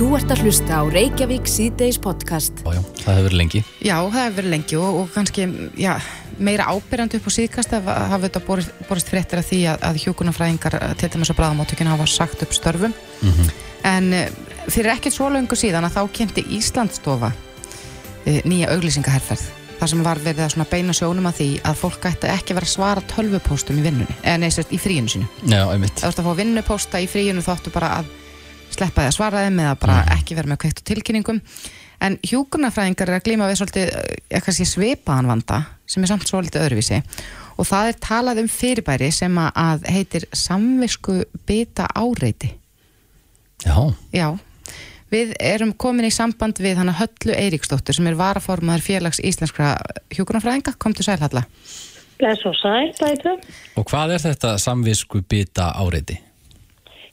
Þú ert að hlusta á Reykjavík síðdeis podcast. Já, já, það hefur verið lengi. Já, það hefur verið lengi og, og kannski já, meira ábyrjandi upp á síðkast að hafa þetta borist, borist fréttir af því að, að hjókunarfræðingar til dæmis á bráðamáttökinu hafa sagt upp störfum. Mhm. En eh, fyrir ekkert svo lengur síðan að þá kynnti Íslandstofa e, nýja auglýsingaherferð. Það sem var verið að beina sjónum að því að fólk ætti ekki vera að svara tölvupóstum í vinnunni, eða neysast í fríinu sínu. Já, einmitt. Ef sleppa því að svara þeim eða bara ekki vera með kveikt og tilkynningum. En hjúkurnafræðingar er að glíma við svolítið eh, kannski svipaðan vanda sem er samt svolítið öðruvísi. Og það er talað um fyrirbæri sem að- að heitir samvisku bita áreiti Já, já. Við erum komin í samband við hana Höllu Eiríksdóttur sem er varaformaður félags íslenskra hjúkurnafræðinga, kom til sælhalla Bless og sæl, bætu. og hvað er þetta samvisku bita áreiti?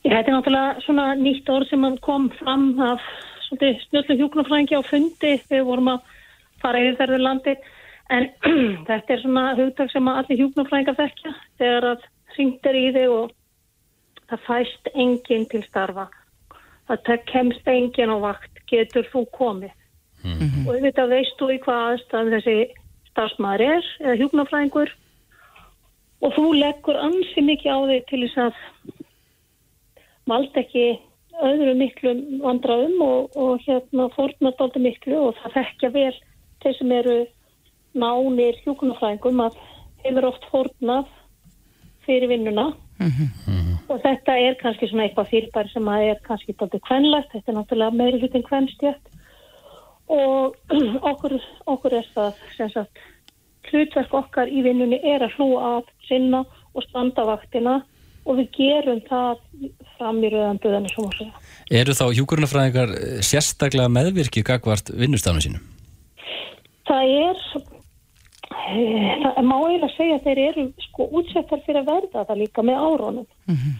Þetta er náttúrulega svona nýtt orð sem kom fram af snöllu hjúknarfrængi á fundi. Við vorum að fara yfir þærður landi. En þetta er svona hugtak sem allir hjúknarfrængar þekkja þegar að hringt er í þig og það fæst enginn til starfa. Það kemst enginn á vakt, getur þú komið. Og auðvitað veist þú í hvað aðstæðan þessi starfsmaður er eða hjúknarfrængur og þú leggur ansi mikið á þig til þess að valda ekki öðru miklu vandraðum og, og hérna fórnast aldrei miklu og það þekkja vel þeir sem eru nánir hjúkunarfræðingum að þeim er oft fórnað fyrir vinnuna. Og þetta er kannski svona eitthvað fyrirbæri sem að er kannski aldrei kvenlegt, þetta er náttúrulega meiri hlutin kvenstjætt og okkur, okkur er það sem sagt hlutverk okkar í vinnunni er að hlúa að sinna og standa vaktina og við gerum það fram í rauðan buðan sem að segja. Eru þá hjúkurnafræðingar eh, sérstaklega meðvirkir gagvart vinnustafnum sínum? Það er, eh, það má eiginlega segja að þeir eru sko útsettar fyrir að verða það líka með árónum.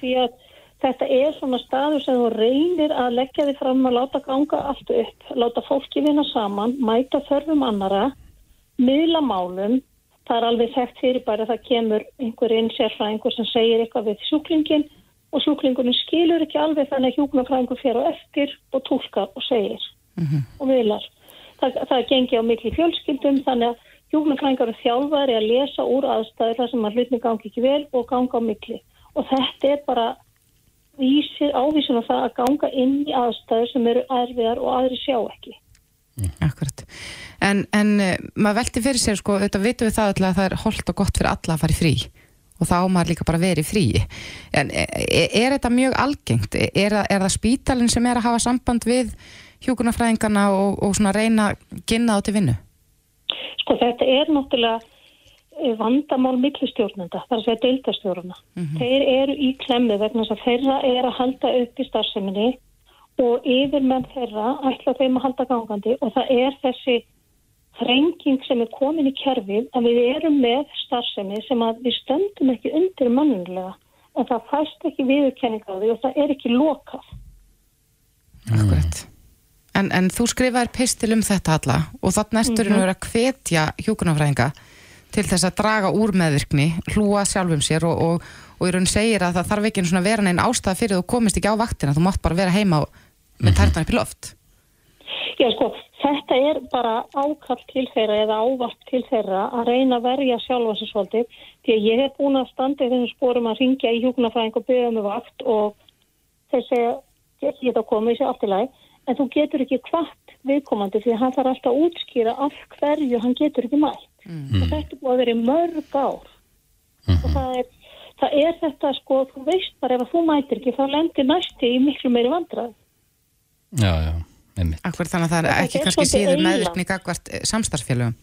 Því að þetta er svona staður sem þú reynir að leggja þig fram að láta ganga allt upp, láta fólki vinna saman, mæta þörfum annara, miðla málum, það er alveg þekkt fyrir bara að það kemur einhver inn sérfræðingur sem segir eitthvað við sjúklingin og sjúklingurinn skilur ekki alveg þannig að hjúknarfræðingur fer á eftir og tólkar og segir og viðlar. Það, það gengi á miklu fjölskyldum þannig að hjúknarfræðingar er þjálfari að lesa úr aðstæður þar sem að hlutni gangi ekki vel og ganga á miklu og þetta er bara vísir, ávísin á það að ganga inn í aðstæður sem eru erfiðar og aðri sjá ekki. Akkurat. En, en uh, maður velti fyrir sér, sko, þetta vitum við það öll að það er holdt og gott fyrir alla að fara í frí og þá maður líka bara verið frí. En er, er þetta mjög algengt? Er, það- er það spítalinn sem er að hafa samband við hjúkunarfræðingarna og, og svona reyna að ginna á til vinnu? Sko þetta er náttúrulega eh, vandamál millistjórnenda, það er að segja deildastjórnuna. Þeir eru í klemmu vegna þess að þeirra er að halda upp í starfseminni og yfir með þeirra ætla þeim að halda gangandi og það er þessi þrenging sem er komin í kerfið að við erum með starfsemi sem að við stöndum ekki undir mannunlega en það fæst ekki viðurkenning á því og það er ekki lokað. Akkurat. En, en þú skrifaðir pistil um þetta alla og þannig ertur mm -hmm. að hvetja hjúkunarfræðinga til þess að draga úr meðvirkni, hlúa sjálfum sér og, og, og í raun segir að það þarf ekki einu svona vera neinn ástæða fyrir þú komist ekki á vaktina, þú mátt bara vera heima og- með tærtan upp í loft. Já, sko, þetta er bara ákall til þeirra eða ávart til þeirra að reyna að verja sjálfa sér svolítið. Því að ég hef búin að standa í þessum sporum að ringja í hjúknarfræðing og byggja með vakt og þeir segja, ég get að koma, ég sé allt í lagi. En þú getur ekki kvart viðkomandi því að hann þarf alltaf að útskýra af hverju hann getur ekki mætt. Og þetta búið að vera mörg ár. Og það er, það er þetta sko, þú veist bara ef þú mætir ekki þá lendir næsti í miklu meiri vandrað Já, já, Akkurat þannig að það er ekki er kannski síður eyland. meðvirkni gagvart eh, samstarfsfélögum.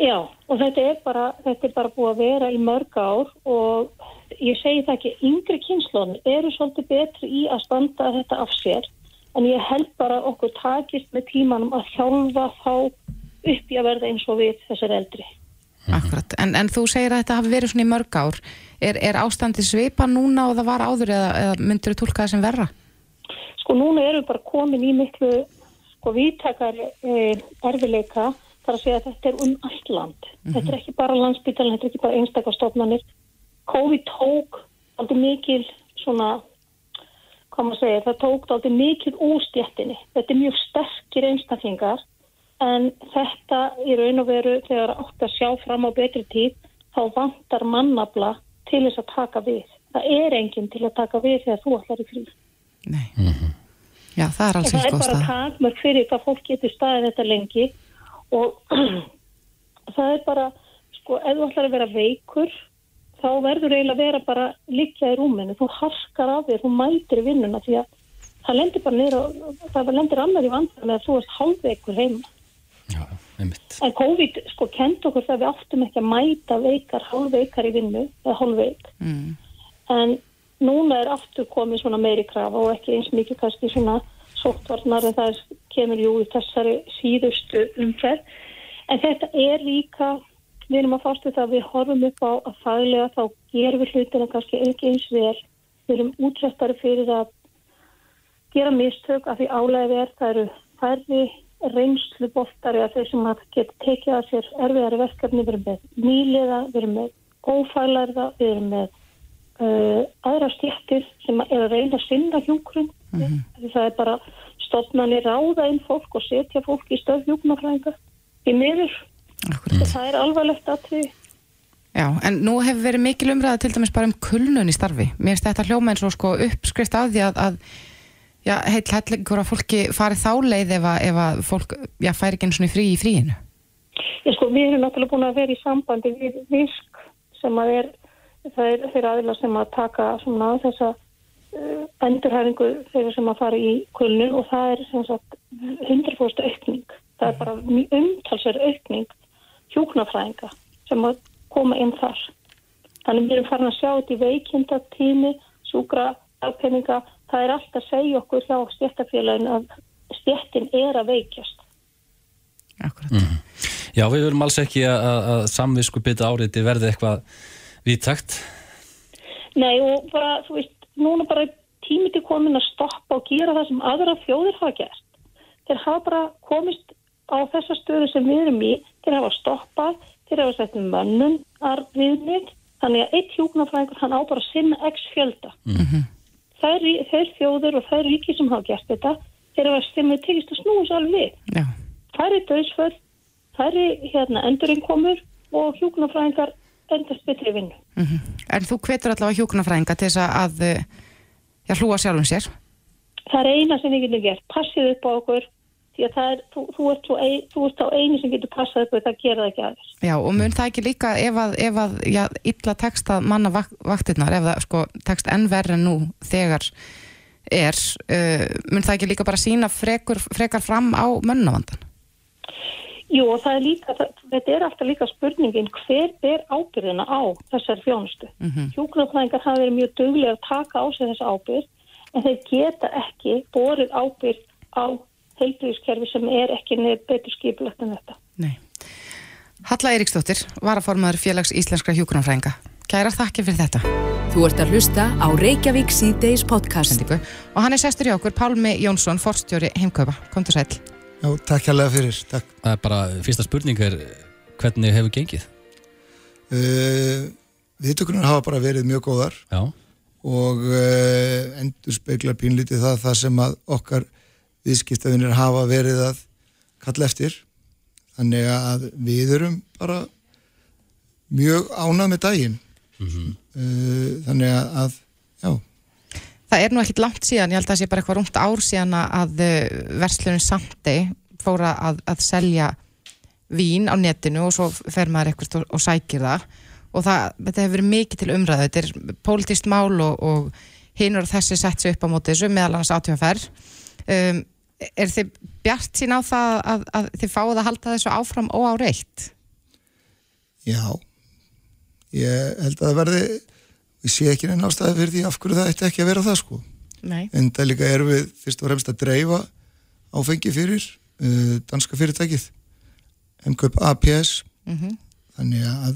Já, og þetta er bara, þetta er bara búið að vera í mörg ár og ég segi það ekki, yngri kynnslóðin eru svolítið betri í að standa þetta af sér, en ég held bara okkur takist með tímanum að hjálfa þá upp í að verða eins og við þessar eldri. Akkurat. En, en þú segir að þetta hafi verið svona í mörg ár. Er, er ástandi svipa núna og það var áður eða, eða myndur þú tólka það sem verra? Sko núna erum við bara komin í miklu sko vítakari e, erfileika þar að segja að þetta er um allt land. Þetta er ekki bara landsbytalan, þetta er ekki bara einstakastofnanir. COVID tók aldrei mikil svona hvað maður segir, það tók aldrei mikið úr stjættinni. Þetta er mjög sterkir einstaklingar en þetta í raun og veru þegar átt að sjá fram á betri tíð þá vantar mannabla til þess að taka við. Það er enginn til að taka við þegar þú ætlar í frí. Nei. Já, það er alls það ekki er góð bara stað. takmörk fyrir hvað fólk getur staðið þetta lengi og það er bara, sko, ef þú ætlar að vera veikur þá verður eiginlega að vera bara liggja í rúminu, þú harkar af þér, þú mætir vinnuna því að það lendir bara niður og það lendir annar í vandan með að þú ert hálfveikur heima. Já, einmitt. En COVID sko kent okkur það við áttum ekki að mæta veikar, hálfveikar í vinnu eða hálfveik. Mm. En núna er aftur komið svona meiri krafa og ekki eins mikið kannski svona sóttvarnar en það er- kemur jú í þessari síðustu umferð. En þetta er líka, við erum að fást við það að við horfum upp á að faglega þá gerum við hlutina kannski ekki eins vel. Við erum útrættari fyrir að gera mistök af því álega er það eru færri reynslu boltari að þeir sem að geta tekið að sér erfiðari verkefni, við erum með nýliða, við erum með ófælarða, við erum með uh, aðra stjættir sem er að reyna að sinna hjúkrun. Því það er bara stofnanir ráða inn fólk og setja fólk í stöð hjúknafræðinga í miður. Og það er alvarlegt að því Já, en nú hefur verið mikil umræða til dæmis bara um kulnun í starfi. Mér finnst þetta hljóma eins og sko uppskrift af því að, að já, heill hellingur að fólki farið þá leið ef að, ef að fólk já, færi ekki einu svona frí í fríinu. Ég sko, við erum náttúrulega búin að vera í sambandi við visk sem að er, það er þeirra aðila sem að taka svona þessa uh, endurhæfingu þeirra sem að fara í kulnun og það er sem sagt 100% aukning. Það er bara umtalsverð aukning hjúknafræðinga sem að koma inn þar. Þannig við erum farin að sjá þetta í veikindatími, sjúkra, afpenninga, það er allt að segja okkur hjá stjættafélagin að stjættin er að veikjast. Akkurat. Já, við verum alls ekki að, að, að samvisku bytta áriti verði eitthvað viðtakt. Nei og bara, þú veist, núna bara tími til komin að stoppa og gera það sem aðra þjóðir hafa gert. Þeir hafa bara komist á þessa stöðu sem við erum í, þeir hafa stoppað, þeir hafa sett um mönnumar viðnið, þannig að eitt hjúknarfræðingur hann á bara sinna x fjölda. Þær, þeir þjóður og þær ríki sem hafa gert þetta, þeir hafa stimmið tekist að snúa svo alveg við. Já, Það er döðsföld, það er hérna, endurinnkomur og hjúknarfræðingar endast betri vinnu. mhm. en þú hvetur allavega hjúkunarfræðinga til þess að, eh, já, hlúa sjálfum sér. það er eina sem við getum gert, passið upp á okkur því að er, þú, þú, ert, ein, þú ert á einu sem getur passað upp og það gera það ekki aðeins. Já, og mun það ekki líka ef að, ef að já, illa tekst að manna vak vaktirnar, ef það sko tekst enn verri en nú þegar er, uh, mun það ekki líka bara sína frekur, frekar fram á mönnavandan? Jú og það er líka, það, þetta er alltaf líka spurningin hver ber ábyrðina á þessar þjónustu. Mm -hmm. Hjúknarfræðingar hafa verið mjög duglega að taka á sig þessa ábyrð en þeir geta ekki borið ábyrð á heilbríðiskerfi sem er ekki nefn betur skipulegt en þetta. Nei. Halla Eiríksdóttir, varaformaður félags íslenskra hjúkunarfræðinga. Kæra þakki fyrir þetta. Þú ert að hlusta á Reykjavík síðdeis podcast. Sendingu. Og hann er sestur í okkur, Pálmi Jónsson, forstjóri heimkaupa. Komdu sæl. Já, takk hérlega fyrir, takk. Það er bara, fyrsta spurning er hvernig hefur gengið? Uh, Viðtökunar hafa bara verið mjög góðar Já, og uh, endur speiklar pínlítið það, það sem að okkar viðskiptafinir hafa verið að kalla eftir. Þannig að við erum bara mjög ánað með daginn. uh, þannig að, að, já, Það er nú ekkit langt síðan, ég held að það sé bara eitthvað rúmt ár síðan að uh, verslunin Sandi fóra að, að selja vín á netinu og svo fer maður eitthvað og, og sækir það og það, þetta hefur verið mikið til umræðu, þetta er pólitíst mál og, og hinur og þessi sett sig upp á móti þessu meðal annars átjóðanferð. Um, er þið bjart sín á það að, að þið fáið að halda þessu áfram óáreitt? já, ég held að það verði, ég sé ekki neina ástæði fyrir því af hverju það ætti ekki að vera það sko. Nei. en það líka erum við fyrst og fremst að dreifa áfengi fyrir uh, danska fyrirtækið MKP APS Mm þannig að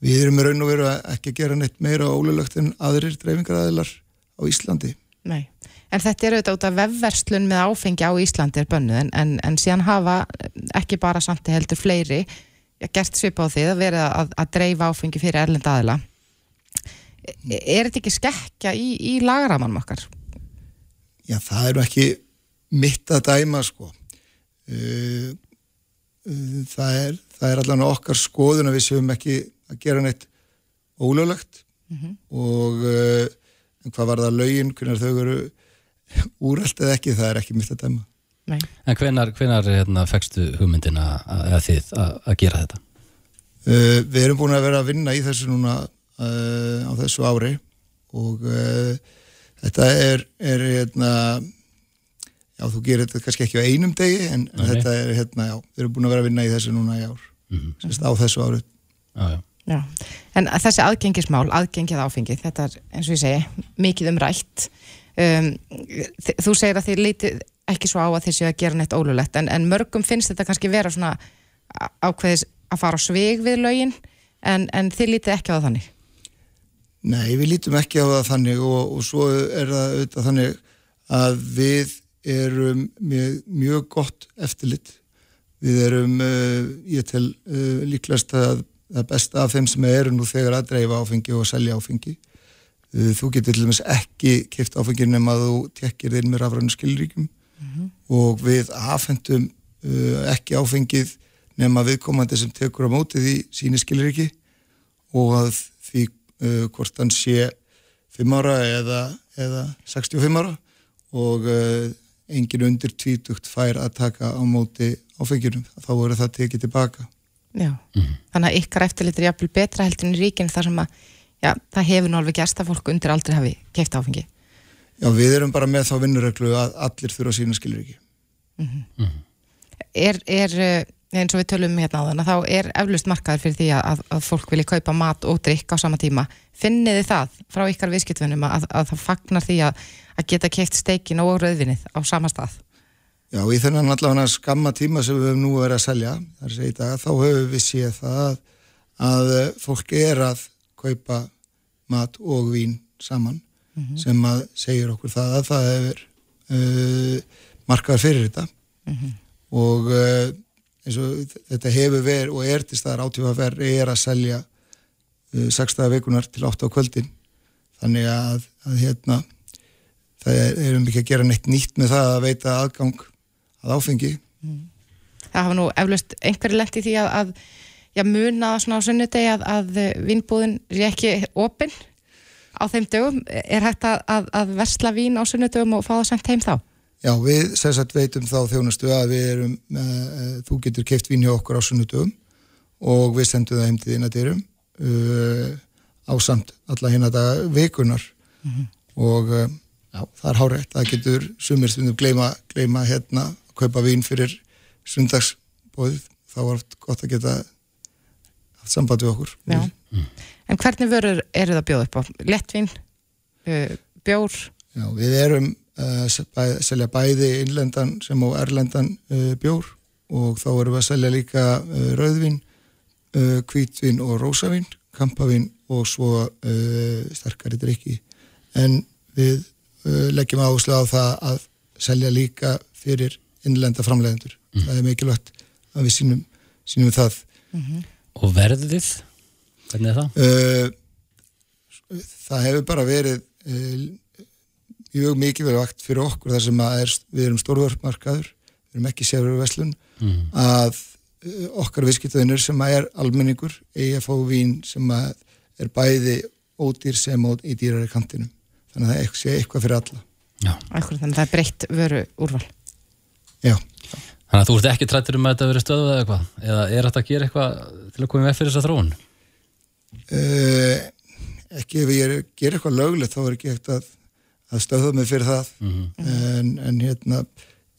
við erum raun og veru að ekki gera neitt meira ólulegt en aðrir dreifingaraðilar á Íslandi Nei, en þetta er auðvitað út af vefverslun með áfengi á Íslandi er bönnuð en, en, en síðan hafa ekki bara samt heldur fleiri gert svip á því að vera að, að dreifa áfengi fyrir erlenda aðila. Er þetta ekki skekkja í, í lagramannum okkar? Já, það er nú ekki mitt að dæma sko. Uh, uh, það, er, það er allan okkar skoðun að við séum ekki að gera neitt ólöglegt og uh, en hvað var það lögin, hvernig þau eru úrælt eða ekki, það er ekki mitt að dæma. Nei. En hvenar, hvenar hérna, fegstu hugmyndina að, að þið að, að gera þetta? Uh, við erum búin að vera að vinna í þessu núna á þessu ári og uh, þetta er, er hérna, já þú gerir þetta kannski ekki á einum degi en, Nei. þetta er hérna, já, við erum búin að vera að vinna í þessu núna í ár, Mhm. sérst á þessu ári. Já, já. Já, en þessi aðgengismál, aðgengið áfengið, þetta er eins og ég segi, mikið um rætt. Um, þú segir að þið lítið ekki svo á að þið séu að gera neitt ólulegt, en, en mörgum finnst þetta kannski vera svona ákveðis að fara á svig við lögin, en, en þið lítið ekki á það þannig. Nei, við lítum ekki á það þannig og, og svo er það auðvitað þannig að við erum með mjög gott eftirlit. Við erum, uh, ég tel uh, líklegast að það besta af þeim sem eru nú þegar að dreifa áfengi og selja áfengi. Uh, þú getur til dæmis ekki kipt áfengi nema að þú tekkir þinn með rafrænu skilríkjum og við afhendum ekki áfengið nema viðkomandi sem tekur á móti því síni skilríki og að uh, hvort hann sé 5 ára eða, eða 65 ára og uh, engin undir tvítugt fær að taka á móti áfengjunum, þá voru það tekið tilbaka. Já, þannig að ykkar eftirlit er jafnvel betra heldur en í ríkinn þar sem að, já, það hefur nú alveg gerst að fólk undir aldrei hafi keift áfengi. Já, við erum bara með þá vinnureglu að allir þurfa sína skilur ekki. er, er eh, eins og við tölum um hérna á þannig þá er eflust markaður fyrir því að, að fólk vilja kaupa mat og drikk á sama tíma. Finnið þið það frá ykkar viðskiptvinnum að, að það fagnar því að, að geta keitt steikin og rauðvinnið á sama stað? Já, í þennan allavega skamma tíma sem við höfum nú verið að selja, þar segir þetta, þá höfum við séð það að, að eh, fólk er að kaupa mat og vín saman sem að segir okkur það að það hefur uh, markaður fyrir þetta. Og uh, eins og þetta hefur verið og er til staðar átífaferð er að selja uh, 6 dagar vikunar til 8 á kvöldin. Þannig að, að hérna það er, erum ekki að gera neitt nýtt með það að veita aðgang að áfengi. Það hafa nú eflust einhverju lent í því að, að já, muna svona á sunnudegi að, að vinnbúðin er ekki opinn á þeim dögum. Er hægt að, að versla vín á sunnudögum og fá það sendt heim þá Já, við sem sagt veitum þá þjónustu að við erum, uh, þú getur keift vín hjá okkur á sunnudögum og við sendum það heim til þína dyrum uh, á samt alla hérna þetta vikunar og uh, já, það er hárætt, það getur sumir stundum gleyma, gleyma hérna að kaupa vín fyrir sundagsbóðið, þá var oft gott að geta haft samband við okkur. Já. En hvernig vörur eru það að bjóða upp á? Lettvín, uh, bjór, Já, við erum selja bæði innlendan sem á erlendan uh, bjór og þá erum við að selja líka uh, rauðvin, uh, hvítvin og rósavin, kampavin og svo uh, sterkari drikki. En við uh, leggjum áherslu á það að selja líka fyrir innlenda framleiðendur. Það er mikilvægt að við sínum, sínum það. Og verðið, hvernig er það? Uh, það hefur bara verið mjög mikilvægt fyrir okkur þar sem að er, við erum stórvörmarkaður, við erum ekki sérfur veslun, að uh, okkar viðskiptaðinur sem að er almenningur eigi að fá vín sem að er bæði ódýr sem ód í dýrari kantinum. Þannig að það sé eitthvað fyrir alla. Já. eitthvað þannig að það er breytt vöru úrval. Já, Þannig að þú ert ekki trættur um að þetta verið stöðuð eða eitthvað? Eða er þetta að gera eitthvað til að koma með fyrir þessa þróun? uh, ekki ef ég er, ger eitthvað löglegt þá er ekki ekkert að, stöða mig fyrir það. En, en hérna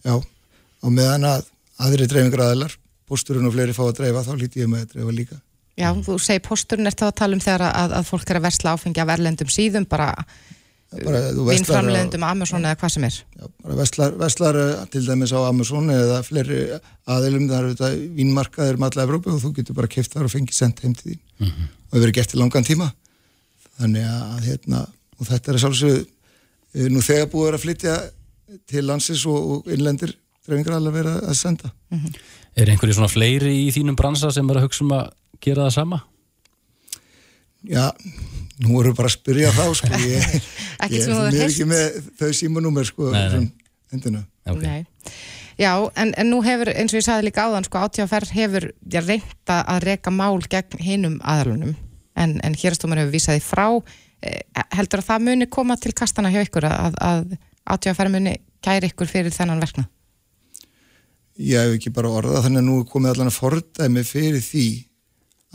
já, á meðan að aðri dreifingar aðilar, bústurinn og fleiri fá að dreifa þá líti ég með að dreifa líka. Já, þú segir posturinn er þá að tala um þegar að, að fólk er að versla áfengi af erlendum síðum, bara bara, vinnframleðendum Amazon eða hvað sem er. já, bara verslar, verslar eh, til dæmis á Amazon eða fleiri aðilum það eru þetta vínmarkaðir um alla Evrópu og þú getur bara keft þar og fengið sendt heim til þín. Og hefur verið gert í langan tíma. Þannig að hérna og þetta er sjálfsög eh, nú þegar búið að flytja til landsins og, og innlendir dreifingar alveg verið að senda Er einhverju svona fleiri í þínum bransa sem er að hugsa um að gera það sama? Já, Nú voru bara að spyrja þá sko ég, ég sem þú hefur er ekki með þau símanúmer sko Nei, nei. sem endina Ok. Nei. Já, en, en nú hefur, eins og ég sagði líka áðan, sko, átíðaferð hefur reynda að reka mál gegn hinum aðalunum, en, en hérastómar hefur vísaði frá. Eh, heldur að það muni koma til kastana hjá ykkur að, að átíðaferð muni kæri ykkur fyrir þennan verkna? Ég hef ekki bara orðað þannig að nú er komið allan að fordæmi fyrir því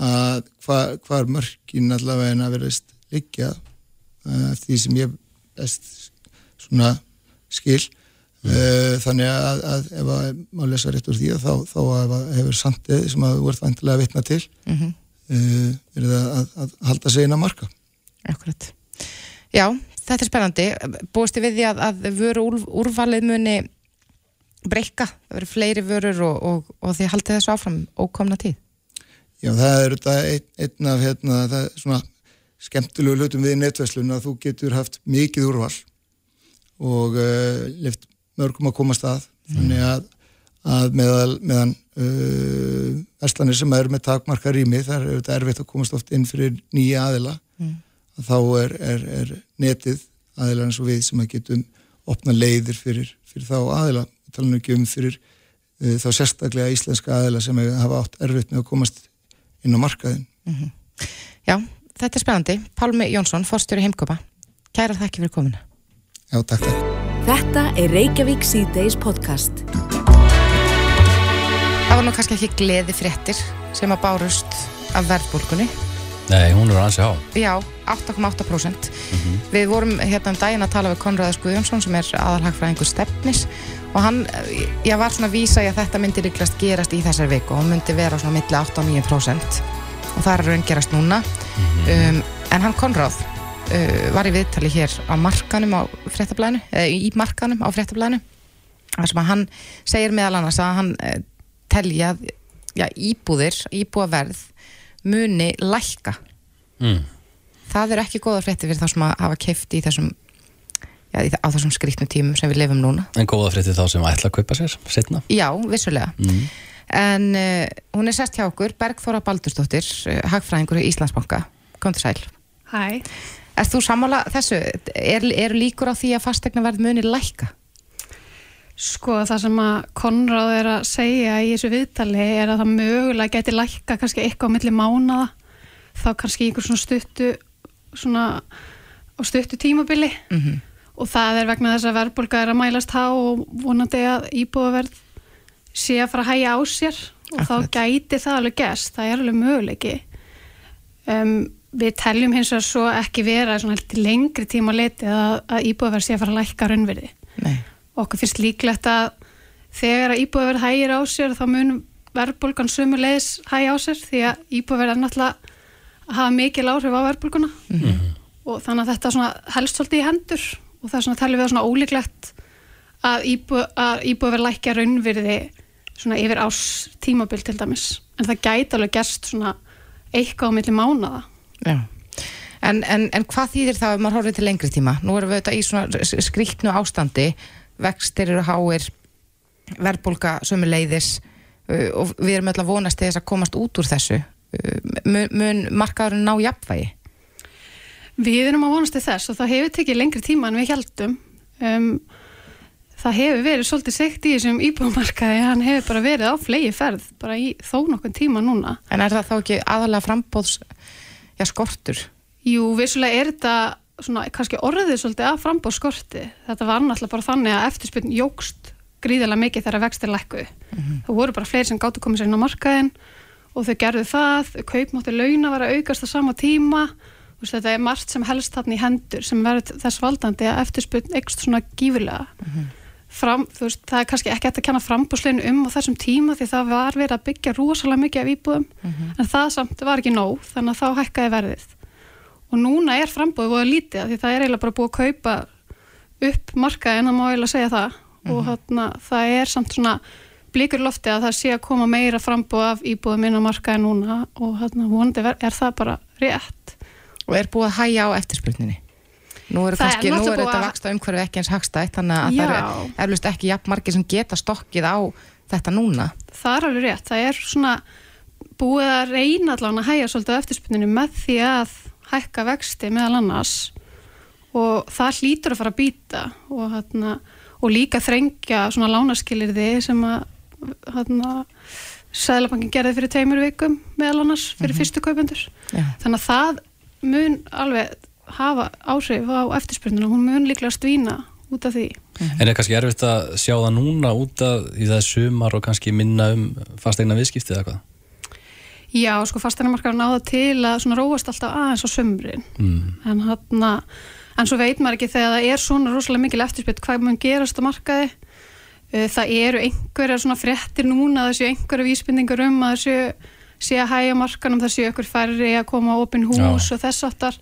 að hva- hvar mörkin allavega en að verðist liggja eftir því sem ég best svona skil uh, þannig að, að ef að má lesa rétt úr því að þá, þá að hefur sandið sem að þú ert vantilega að vitna til Mm -hmm. er það að, að halda sig inn að marka Akkurat. Já, þetta er spennandi. Búist þið við því að, að vöru úr, úrvalið muni breyka, það verður fleiri vörur og, og, og þið haldið þessu áfram ókomna tíð. Já, það er þetta einn, einn af hérna, það er svona skemmtilegu hlutum við netverslun að þú getur haft mikið úrval og uh, lift mörgum að komast að þannig að, að meðal, meðan uh, verslanir sem eru með takmarka rými þar er þetta erfitt að komast oft inn fyrir nýja aðila Mm. Þá er, er, er netið aðila eins og við sem að getum opna leiðir fyrir, fyrir þá aðila tala nú ekki um fyrir uh, þá sérstaklega íslenska aðila sem hafa átt erfitt með að komast inn á markaðin Já, þetta er spennandi. Pálmi Jónsson, forstjóri heimkopa. Kæra þakki fyrir komuna. Já, takk, takk. Þetta er Reykjavík C-Days podcast. Það var nú kannski ekki gleði fréttir sem að bárust af verðbólkunni. Nei, hún er ansi há. Já, 8,8%. Við vorum hérna um daginn að tala við Konraðis Guðjónsson sem er aðalhagfræðingur stefnis og hann, eh, ég var svona að vísa í að þetta myndi líklast gerast í þessar viku og hún myndi vera svona milli 8 og 9% og það er raun gerast núna. Um, en hann Konráð uh, var í viðtali hér á markanum á fréttablaðinu, eða í markanum á fréttablaðinu þar sem að hann segir meðal annars að hann uh, telja að já, íbúðir, íbúaverð muni lækka Mm. Það eru ekki góða frétti fyrir þá sem að hafa keift í þessum já, í- á þessum skrýtnum tímum sem við lifum núna En góða frétti þá sem ætla að kaupa sér, setna. já, vissulega Mm. en uh, hún er sest hjá okkur Bergþóra Baldursdóttir, uh, hagfræðingur í Íslandsbanka kom til sæl Hæ. Er þú sammála þessu? Er, er líkur á því að fastegnaverð muni lækka? Sko það sem að Konráð er að segja í þessu viðtali er að það mögulega geti lækka kannski eitthvað á milli mánada þá kannski einhver svona stuttu svona á stuttu tímabili. Mm og það er vegna þess að verðbólga er að mælast há og vonandi að íbúðaverð sé að fara að hæja á sér. Og Akkurat. þá gæti það alveg gerst, það er alveg möguleiki. Um, við teljum hins vegar svo ekki vera lengri tíma leti að, að íbúðaverð sé að fara að lækka raunverði okkur finnst líklegt að þegar að íbúðaverð hægir á sér þá mun verðbólgan sömu leiðis hægja á sér því að íbúðaverð er náttúrulega hafa mikil áhrif á verðbólguna. Og þannig að þetta svona helst svolítið í hendur. Og það er svona talið við svona ólíklegt að, íbú, að íbúðaverð lækja raunvirði svona yfir ás tímabil til dæmis. En það gæti alveg gerst svona eitthvað á milli mánada já. En, en, en hvað þýðir það ef maður horfið til lengri tíma? Nú erum við þetta í svona skrýtnu ástandi, vextir eru háir, verðbólga sömu leiðis og við erum öll að vonast til þess að komast út úr þessu. Uh, mun, mun markaðurinn ná jafnvægi? Við erum að vonast til þess og það hefur tekið lengri tíma en við heldum. Um, það hefur verið svolítið segt í þessum íbúðmarkaði, hann hefur bara verið á flegi ferð, bara í þó nokkuð tíma núna. En er það þá ekki aðalega frambóðs já, skortur? Jú, vissulega er þetta svona, kannski orðið svolítið að frambóð skorti. Þetta var náttúrulega bara þannig að eftirspyrn jógst gríðilega mikið þegar vextir lækkuðu. Það voru bara fleiri sem gáttu komið sér inn á markaðin og þau gerðu það, kaupmátti launa var að aukast á sama tíma. Veist, þetta er margt sem helst þarna í hendur sem verður þess valdandi að eftirspurn eikst svona gífurlega. Fram, þú veist, það er kannski ekki eftir að kenna frambúsleginu um á þessum tíma því það var verið að byggja rosalega mikið af íbúðum. En það samt var ekki nóg þannig að þá hækkaði verðið. Og núna er frambúðið búið lítið því það er eiginlega bara búið að kaupa upp markaðin að má eiginlega segja það. Og þarna, það er samt svona blikur í lofti að það sé að koma meira frambúð af íbúðum inn á markaðin núna og þarna, vonandi ver- er það bara rétt Og er búið að hæja á eftirspurninni? Nú er kannski, nú náttúrulega er þetta að- vaksta umhverfi ekki eins hagstætt þannig að Já. það eru eflust ekki jafn margir sem geta stokkið á þetta núna. það er alveg rétt, það er svona búið að reyna allavega að hæja svolítið á eftirspurninu með því að hækka vexti meðal annars og það hlýtur að fara að býta og, hérna, og líka þrengja svona lánaskilirði sem að hérna, Sæðlabankin gerði fyrir tveimur vikum meðal annars fyrir fyrstu kaupendur. Já. þannig að það mun alveg hafa áhrif á eftirspurninu hún mun líklega stvína út af því. En er kannski erfitt að sjá það núna út af í það sumar og kannski minna um fastegna viðskiptið eða hvað? Já, sko fasteinamarkaður náða til að svona róast alltaf aðeins á sömrin Mm. en hann en svo veit maður ekki þegar það er svona rosalega mikil eftirspyrt hvað mun gerast á markaði það eru einhverjar svona fréttir núna það séu einhverjar vísbendingar um að það séu, séu að hægja markanum það séu einhver færri að koma á opin hús Já. og þess aftar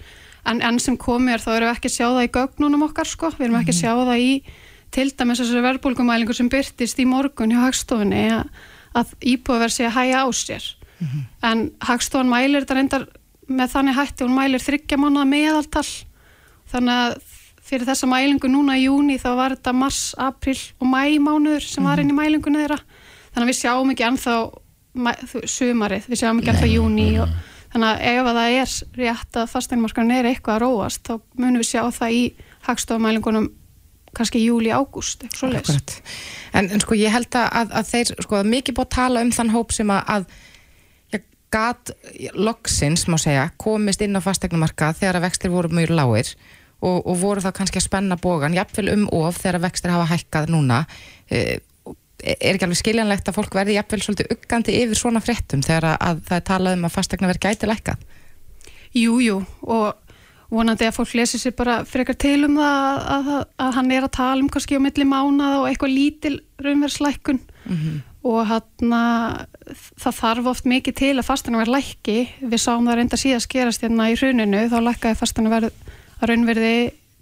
en enn sem komið er þá erum við ekki að sjá það í gögnunum okkar sko, við erum ekki að sjá það í til dæmis þessari verðbólgumælingu sem byrtist í morgun hjá hagstofunni að, að íbúðverð sé að hægja á sér. En hagstofan mælir þetta reyndar með þannig hætti, hún mælir þryggja mánuða meðaltal. Þannig að fyrir þessa mælingu núna í júni þá var þetta mars, april og mæ mánuður sem var inn í mælingunni þeirra. Þannig að við sjáum ekki þú- sumarið, við sjáum ekki ennþá júni og þannig að ef að það er rétt að fasteignmarkarinn er eitthvað að róast þá munum við sjá það í hagstofamælingunum kannski júli, ágúst, eitthvað svo Akkurat. En, en sko ég held að, að, þeir, sko mikið búið að tala um þann hóp sem að, gat loksins, má segja, komist inn á fastegnumarkað þegar að vextir voru mjög lágir og, og voru það kannski að spenna bógan, jafnvel um of þegar vextir hafa hækkað núna. Eh, Er ekki alveg skiljanlegt að fólk verði jafnvel svolítið uggandi yfir svona fréttum þegar að, að það er talað um að fastegna verði gæti lækkað? Jú, jú, og vonandi að fólk lesi sér bara frekar til um það að, að, að hann er að tala um kannski á milli mánað og eitthvað lítil raunverslækkun og hann það þarf oft mikið til að fastana verð lækki, við sáum það reynda síðast gerast hérna í hruninu, þá lækkaði fastana verð að raunverði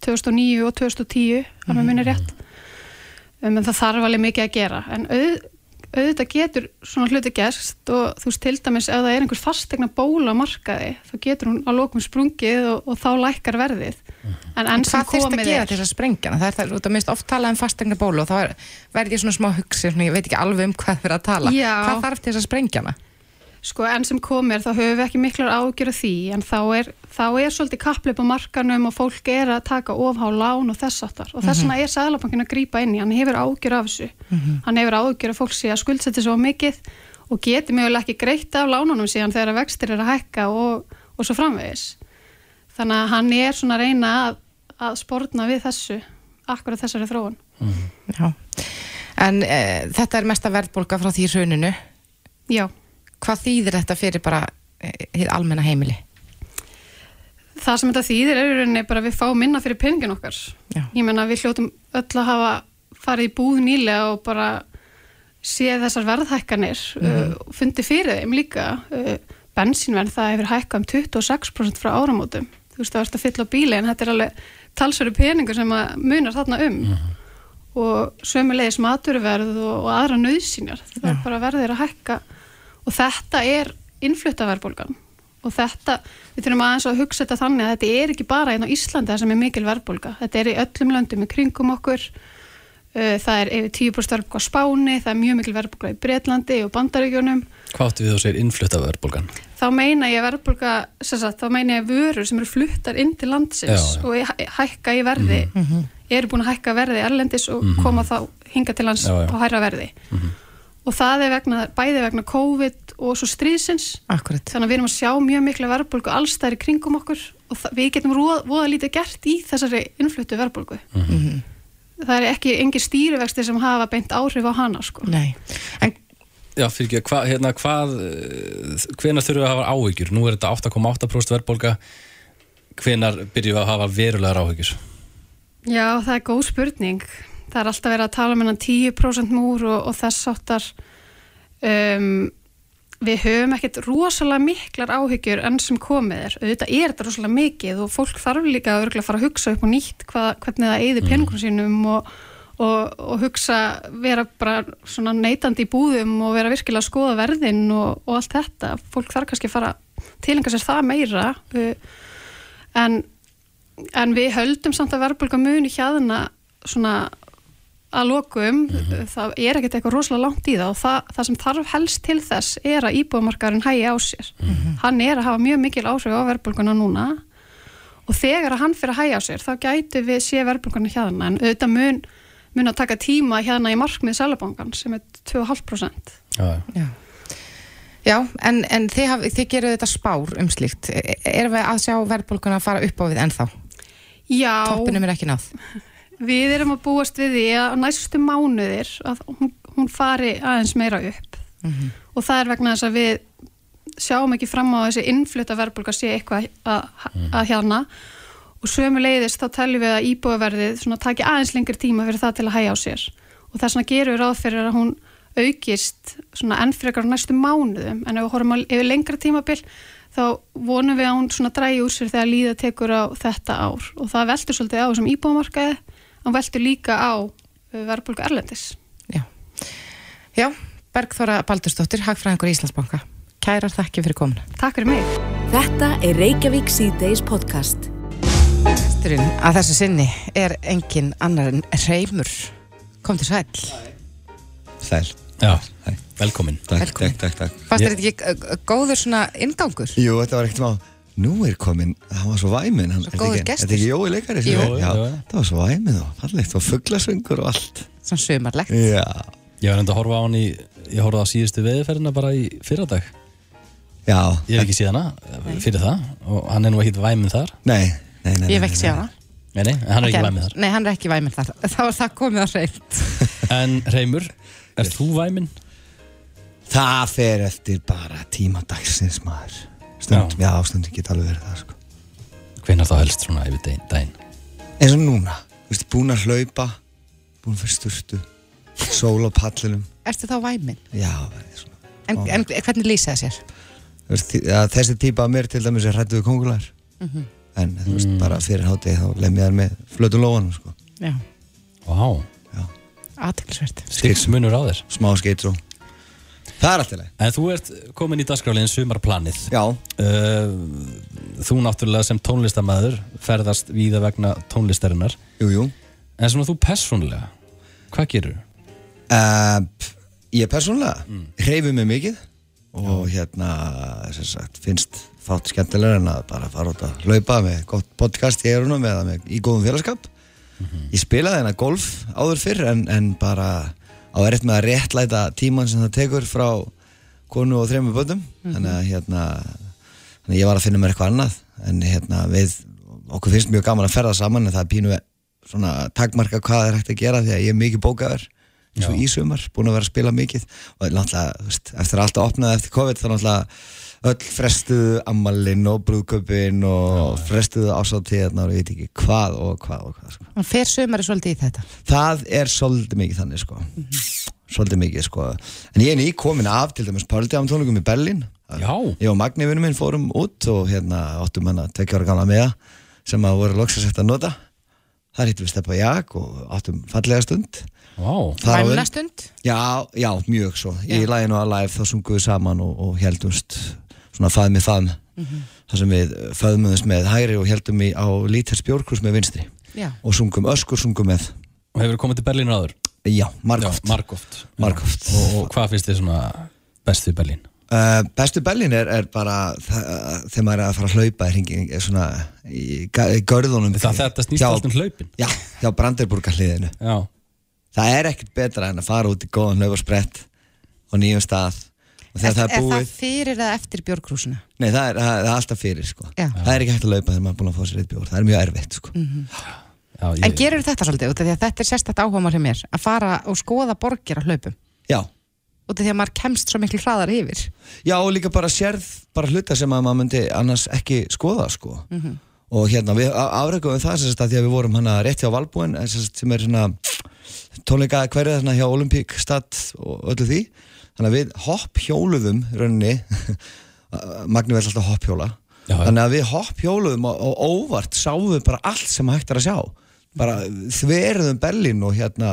2009 og 2010, hann með minni rétt um, en það þarf alveg mikið að gera en auð, auðvitað getur svona hluti gerst og þú veist til dæmis ef það er einhver fastegna bóla á markaði þá getur hún á lokum sprungið og, og þá lækkar verðið en enn sem Hvað þyrst að komið gera er til þess að sprengja? Það er það, út af minnst oft talað um fastegna bólu og þá er- verð ég svona smá hugsi, svona, ég veit ekki alveg um hvað fyrir að tala. Já. Hvað þarf til þess að sprengja hana? Sko enn sem komið er þá höfum við ekki miklar ágjör af því en þá er, þá er svolítið kappleip á markanum og fólk er að taka ofhá lán og þess aftar og þess vegna er Sæðlabankin að grípa inn í, hann hefur ágjör af þessu. Hann hefur ágjör af fólk sé að skuldsetja svo mikið og geti mögulega ekki greitt af lánunum síðan þegar vextir er að hækka og, og svo framvegis. Þannig að hann er svona að reyna að, að spórna við þessu akkurat þessari þróun. Já. En e, þetta er mesta verðbólga frá því hruninu. Já, Hvað þýðir þetta fyrir bara e, almenna heimili? það sem þetta þýðir er í rauninni bara við fáum minna fyrir peningin okkar. Já. ég menna við hljótum öll að hafa farið í búð nýlega og bara séð þessar verðhækkanir uh, og fundi fyrir þeim líka. Uh, bensínverð það hefur hækkað um 26% frá áramótum. Þú veist það ert að fylla á bíli en þetta er alveg talsveru peningur sem að munar þarna um. Og sömulegis maturverð og, og aðra nöðsynjar það er bara verðir að hækka og þetta er innfluttaverðbólgan og þetta, við þurfum aðeins að hugsa þetta þannig að þetta er ekki bara einn á Íslandi það sem er mikil verðbólga, þetta er í öllum löndum í kringum okkur. Uh, það er yfir 10% verðbólga á Spáni það er mjög mikil verðbólga í Bretlandi og Bandaríkjunum. Hvað áttu við þú segir innflutta verðbólgan? þá meina ég verðbólga þá meina ég vörur sem eru fluttar inn til landsins Já, já. og hæ- hækka í verði. Eru búin að hækka verði erlendis og koma þá hinga til lands Já, á hæra verði og það er vegna, bæði vegna COVID og svo stríðsins Akkurat. þannig að við erum að sjá mjög mikla verðbólgu allstæðir kringum okkur og við getum voða, lítið gert í þessari innfluttu verðbólgu það er ekki engin stýrivexti sem hafa beint áhrif á hana sko. Nei. En Já, fyrir ekki, hva, hérna, hvað hvenar þurfum við að hafa áhyggjur? Nú er þetta 8,8% verðbólga hvenar byrjum við að hafa verulegar áhyggjur? Já, það er góð spurning það er alltaf verið að tala um hennan 10% múr og, og þess áttar um, við höfum ekkert rosalega miklar áhyggjur enn sem komið er, auðvitað er þetta rosalega mikið og fólk þarf líka að örugglega fara að hugsa upp og nýtt hvað, hvernig það eyði peningum sínum og, og, og hugsa vera bara svona neytandi í búðum og vera virkilega að skoða verðin og, og allt þetta, fólk þarf kannski að fara tilenga sér það meira uh, en, en við höldum samt að verðbólga muni hjaðna svona að lokum, það er ekkert eitthvað rosalega langt í það og það, það sem þarf helst til þess er að íbúðmarkaðurinn hægi á sér. Hann er að hafa mjög mikil áhrif á verðbólguna núna og þegar að hann fyrir að hæja á sér þá gætu við sé verðbólgan hérna en auðvitað mun, mun að taka tíma hérna í markmið Sælabankan sem er 2,5% Já, Já, Já en, en þið, haf, þið gerir þetta spár um slíkt. E- Erum við að sjá verðbólkuna að fara upp á við ennþá? Já, Toppinum er ekki náð. við erum að búast við því að næstu mánuðir að hún, hún fari aðeins meira upp. Og það er vegna þess að við sjáum ekki fram á þessi innflutta verðbólka sé eitthvað að, að hérna. Og sömu leiðist þá teljum við að íbúðaverðið svona taki aðeins lengri tíma fyrir það til að hæja á sér. Og þess vegna gerum við ráð fyrir að hún aukist svona enn frekar á næstu mánuðum. En ef við horfum yfir lengra tímabil þá vonum við að hún drægi úr sér þegar líða tekur á þetta ár. Og það veldur svolítið á þessum íbúðamarkaði hann veldur líka á verðbólku erlendis Já. Já, Bergþóra Baldursdóttir, Hagfræðingur Íslandsbanka. Kærar þakki fyrir komuna. Takk fyrir mig Þetta er Reykjavík C-Days podcast. Gesturinn að þessu sinni er engin annar en Reymur. Kom til sæl. Sæl, Já, velkomin takk, Velkomin. takk, takk, takk. Fannst þetta ekki uh, góður svona ingangur? Jú, þetta var ekkert má Nú er komin, það var svo væminn hann, Svo er þetta góður ekki- gestur. Er þetta ekki Jói leikari? sem Jú. er? Já, Jú, jú. það var svo væminn og fallegt og fugglasöngur og allt Svona sumarlegt. Já, Ég var enda að horfa á hann í Ég horfði á síðustu veðurferðina bara í fyrradag já Ég hef ekki séð hana fyrir það Og hann er nú ekkit væminn þar Nei, nei, nei Ég hef nei, ekki nei, séð hana. Nei, nei, hann er ekki væminn þar Nei, hann er ekki væminn þar. Þá er það komið á reynd. En Reymur, er þú væminn? Það fer eftir bara tíma dagsins maður Stund, já, stundum geta alveg verið það sko. Hvenær þá helst svona yfir daginn- daginn? eins og núna, þú veist, búin að hlaupa búin að fyrir sturtu sól á pallinum. Ertu þá væminn? já, svona. En, en hvernig lýsa það sér? Þú veist, að þessi típa af mér til dæmis er hrættu við kongular en þú veist, bara fyrir hátið þá lem ég þær með flötu lóanum sko. Já, Vá, aðteklisvert. stiks munur á þér. Smá skeitt svo það er alltaf leið En þú ert komin í dagskráliðin sumarplanið. Já, uh, Þú náttúrulega sem tónlistamæður ferðast víða vegna tónlistarinnar. Jú, jú. En svona þú persónulega, hvað gerur? uh, ég persónulega mm. hreyfi mig mikið og hérna sem sagt, finnst fátt skemmtilega en að bara fara út að hlaupa með gott podcast í erunum eða með, í góðum félagskap. Ég spilaði hérna golf áður fyrr en, en bara á erfitt með að réttlæta tíman sem það tekur frá konu og þremur bönnum þannig að hérna þannig að ég var að finna mér eitthvað annað. En hérna við, okkur finnst mjög gaman að ferða saman en það er pínu svona takmarka hvað er hægt að gera því að ég er mikið bókaður eins og Já. í sumar, búin að vera að spila mikið. Og náttúrulega, eftir allt að opnaði eftir COVID þá náttúrulega öll frestuðu ammalinn og brúðköpinn og frestuðu ásáttíðarnar og ég veit ekki hvað og hvað og hvað sko. Hann fer sumari svolítið í þetta. það er svolítið mikið þannig sko. svolítið mikið sko. en ég er ný komin af til dæmis Pöldjám tónleikum í Berlín Já. ég og Magni vinnu minn fórum út og hérna áttum hann að tvekja ára gamla meða sem að voru loksast eftir að nota þar hittum við Steppa Jak og áttum fallega stund á undan- Væmnastund? Já, já, mjög svo. Í Já. læginu að live þá sungum við saman og, og heldumst svona faðm með faðm. þar sem við faðmumst með hægri og heldum í á líters bjórkrus með vinstri. Já. Og sungum öskur, sungum með. og hefur komið til Berlín áður? Já, margóft. Margóft Margoft. og, og hvað finnst þið svona best við Berlín? Uh, bestu Berlín er, er bara það, þegar maður er að fara að hlaupa í hringing er svona í, í görðunum Það þetta snýst hjá, allt um hlaupin Já, hjá Já, Það er ekkert betra en að fara út í góðan hlauparsprett og nýjum stað þegar það er Er það fyrir eða eftir björgrúsuna? Nei, það er, það, það er alltaf fyrir sko. Það er ekki hægt að laupa þegar maður er búin að fá sér eitt bjór Það er mjög erfitt sko. já ég, En gerur þetta svolítið út af því að þetta er sérstætt áhuga hjá mér að fara og skoða borgir á hlaupum Já, út af því að maður kemst svo miklu hraðar yfir Já, og líka bara sérð bara hluta sem að maður myndi annars ekki skoða sko. og hérna við afrækum það sem sagt að því að við vorum hana rétt hjá Valbúin eh, sem er svona tónleika hverja þarna hjá Olympic stad og öllu því þannig að við hopphjóluðum í rauninni Magni vel alltaf hopphjóla Já, já. þannig að við hopphjóluðum og, og óvart sáum við bara allt sem hægt er að sjá bara þverðum Berlín og hérna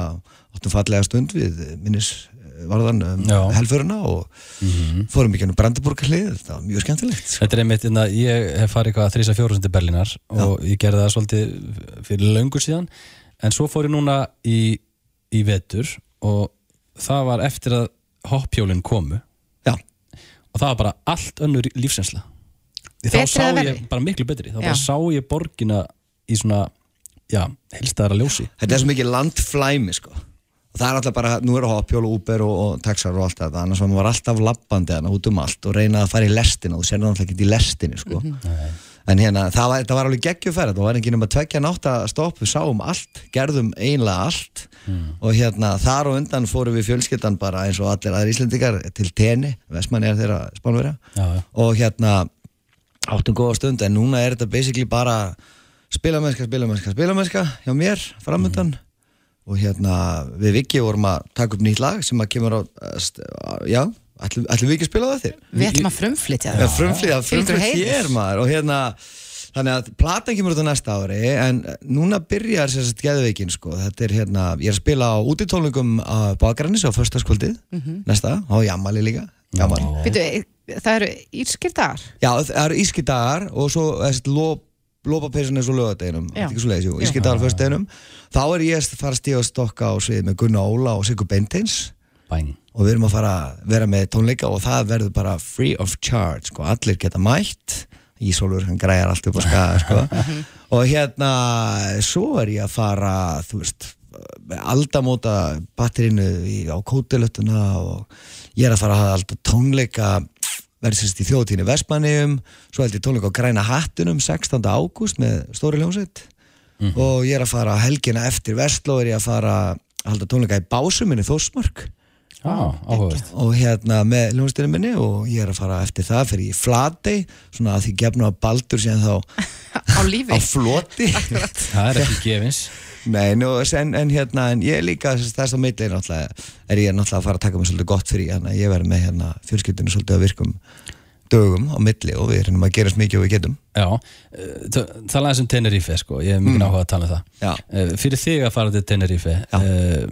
áttum fallega stund við minnis varðan um Já. helfurina og fórum ekki ennum Brandenburga hlið þetta var mjög skemmtilegt sko. Þetta er einmitt, inna, ég hef farið eitthvað að þrísa fjóruðsund til Berlínar og ég gerði það svolítið fyrir löngu síðan en svo fór ég núna í, í vetur og það var eftir að hoppjólinn komu. Já, og það var bara allt önnur lífsensla þá sá ég bara miklu betri. Þá Já. bara sá ég borgina í svona já, helstaðara ljósi. Þetta er svo mikið landflæmi sko. Og það er alltaf bara, nú eru hoppjól og Uber og, og taxar og allt þetta, annars var maður alltaf labbandi hana út um allt og reyna að fara í lestina. Og þú sér náttúrulega ekki í lestinni sko en hérna, það var, það var alveg geggjufæra það var ekki nema tvekja nátt að stopp við sáum allt, gerðum einlega allt. Og hérna, þar og undan fórum við fjölskyldan bara eins og allir aðri Íslendingar til tenni, Vestmanni er þeirra spánverja. Já. og hérna áttum góða stund en núna er þetta basically bara spilamennska, spilamennska, spilamennska hjá mér framöndan og hérna við Viki vorum að taka upp nýtt lag sem að kemur á já, ætlum, ætlum við ekki að spila það þér? Við ætlum að frumflytja Já, það. Fylgur frumflýða heiður. hér maður og hérna þannig að platan kemur út á næsta ári en núna byrjar sér sett geðveikin sko, þetta er hérna, ég er að spila á útitólningum á Bakarannis á föstaskvöldið næsta, á Jamali líka Jamali Býtu, það eru írskir dagar? Já, það eru íski dagar og svo þessi lop, lopapeysun er svo lögadeginum Já. ekki svo leiðis, íski dagar fyrst deginum þá er ég að fara að stíða stokka á svið með Gunna Óla og Sigur Bentins bæn og við erum að fara að vera með tónleika og það verður bara free of charge sko, allir geta mætt. Ísólfur, hann græjar allt upp á skaga sko. og hérna svo er ég að fara þú veist, aldamóta batterinu á kótilötuna og ég er að fara að hafa alltaf tónleika verður sérst í þjóðtíni Vestmannium svo held ég tónleika á Græna Hattunum 16. ágúst með Stóri Ljónsveit og ég er að fara helgina eftir Vestló er ég að fara að halda tónleika í Básuminni Þórsmörk áhugavert. Og hérna með ljónstinu minni og ég er að fara eftir það fyrir í Flatey svona að því gefna að baldur síðan þá Á lífi? á floti. Það er ekki gefins. Nei, nú, en, en hérna en ég er líka þess að milli náttúrulega er ég náttúrulega að fara að taka mig svolítið gott fyrir hérna, ég verð með hérna fjölskyldinu svolítið að virkum dögum á milli og við erum að gera svo mikið og við getum. Já, eh, t- tala eins um Tenerife sko, ég hef mikið áhuga að tala um það. Já. Eh, fyrir þig að fara til Tenerife uh,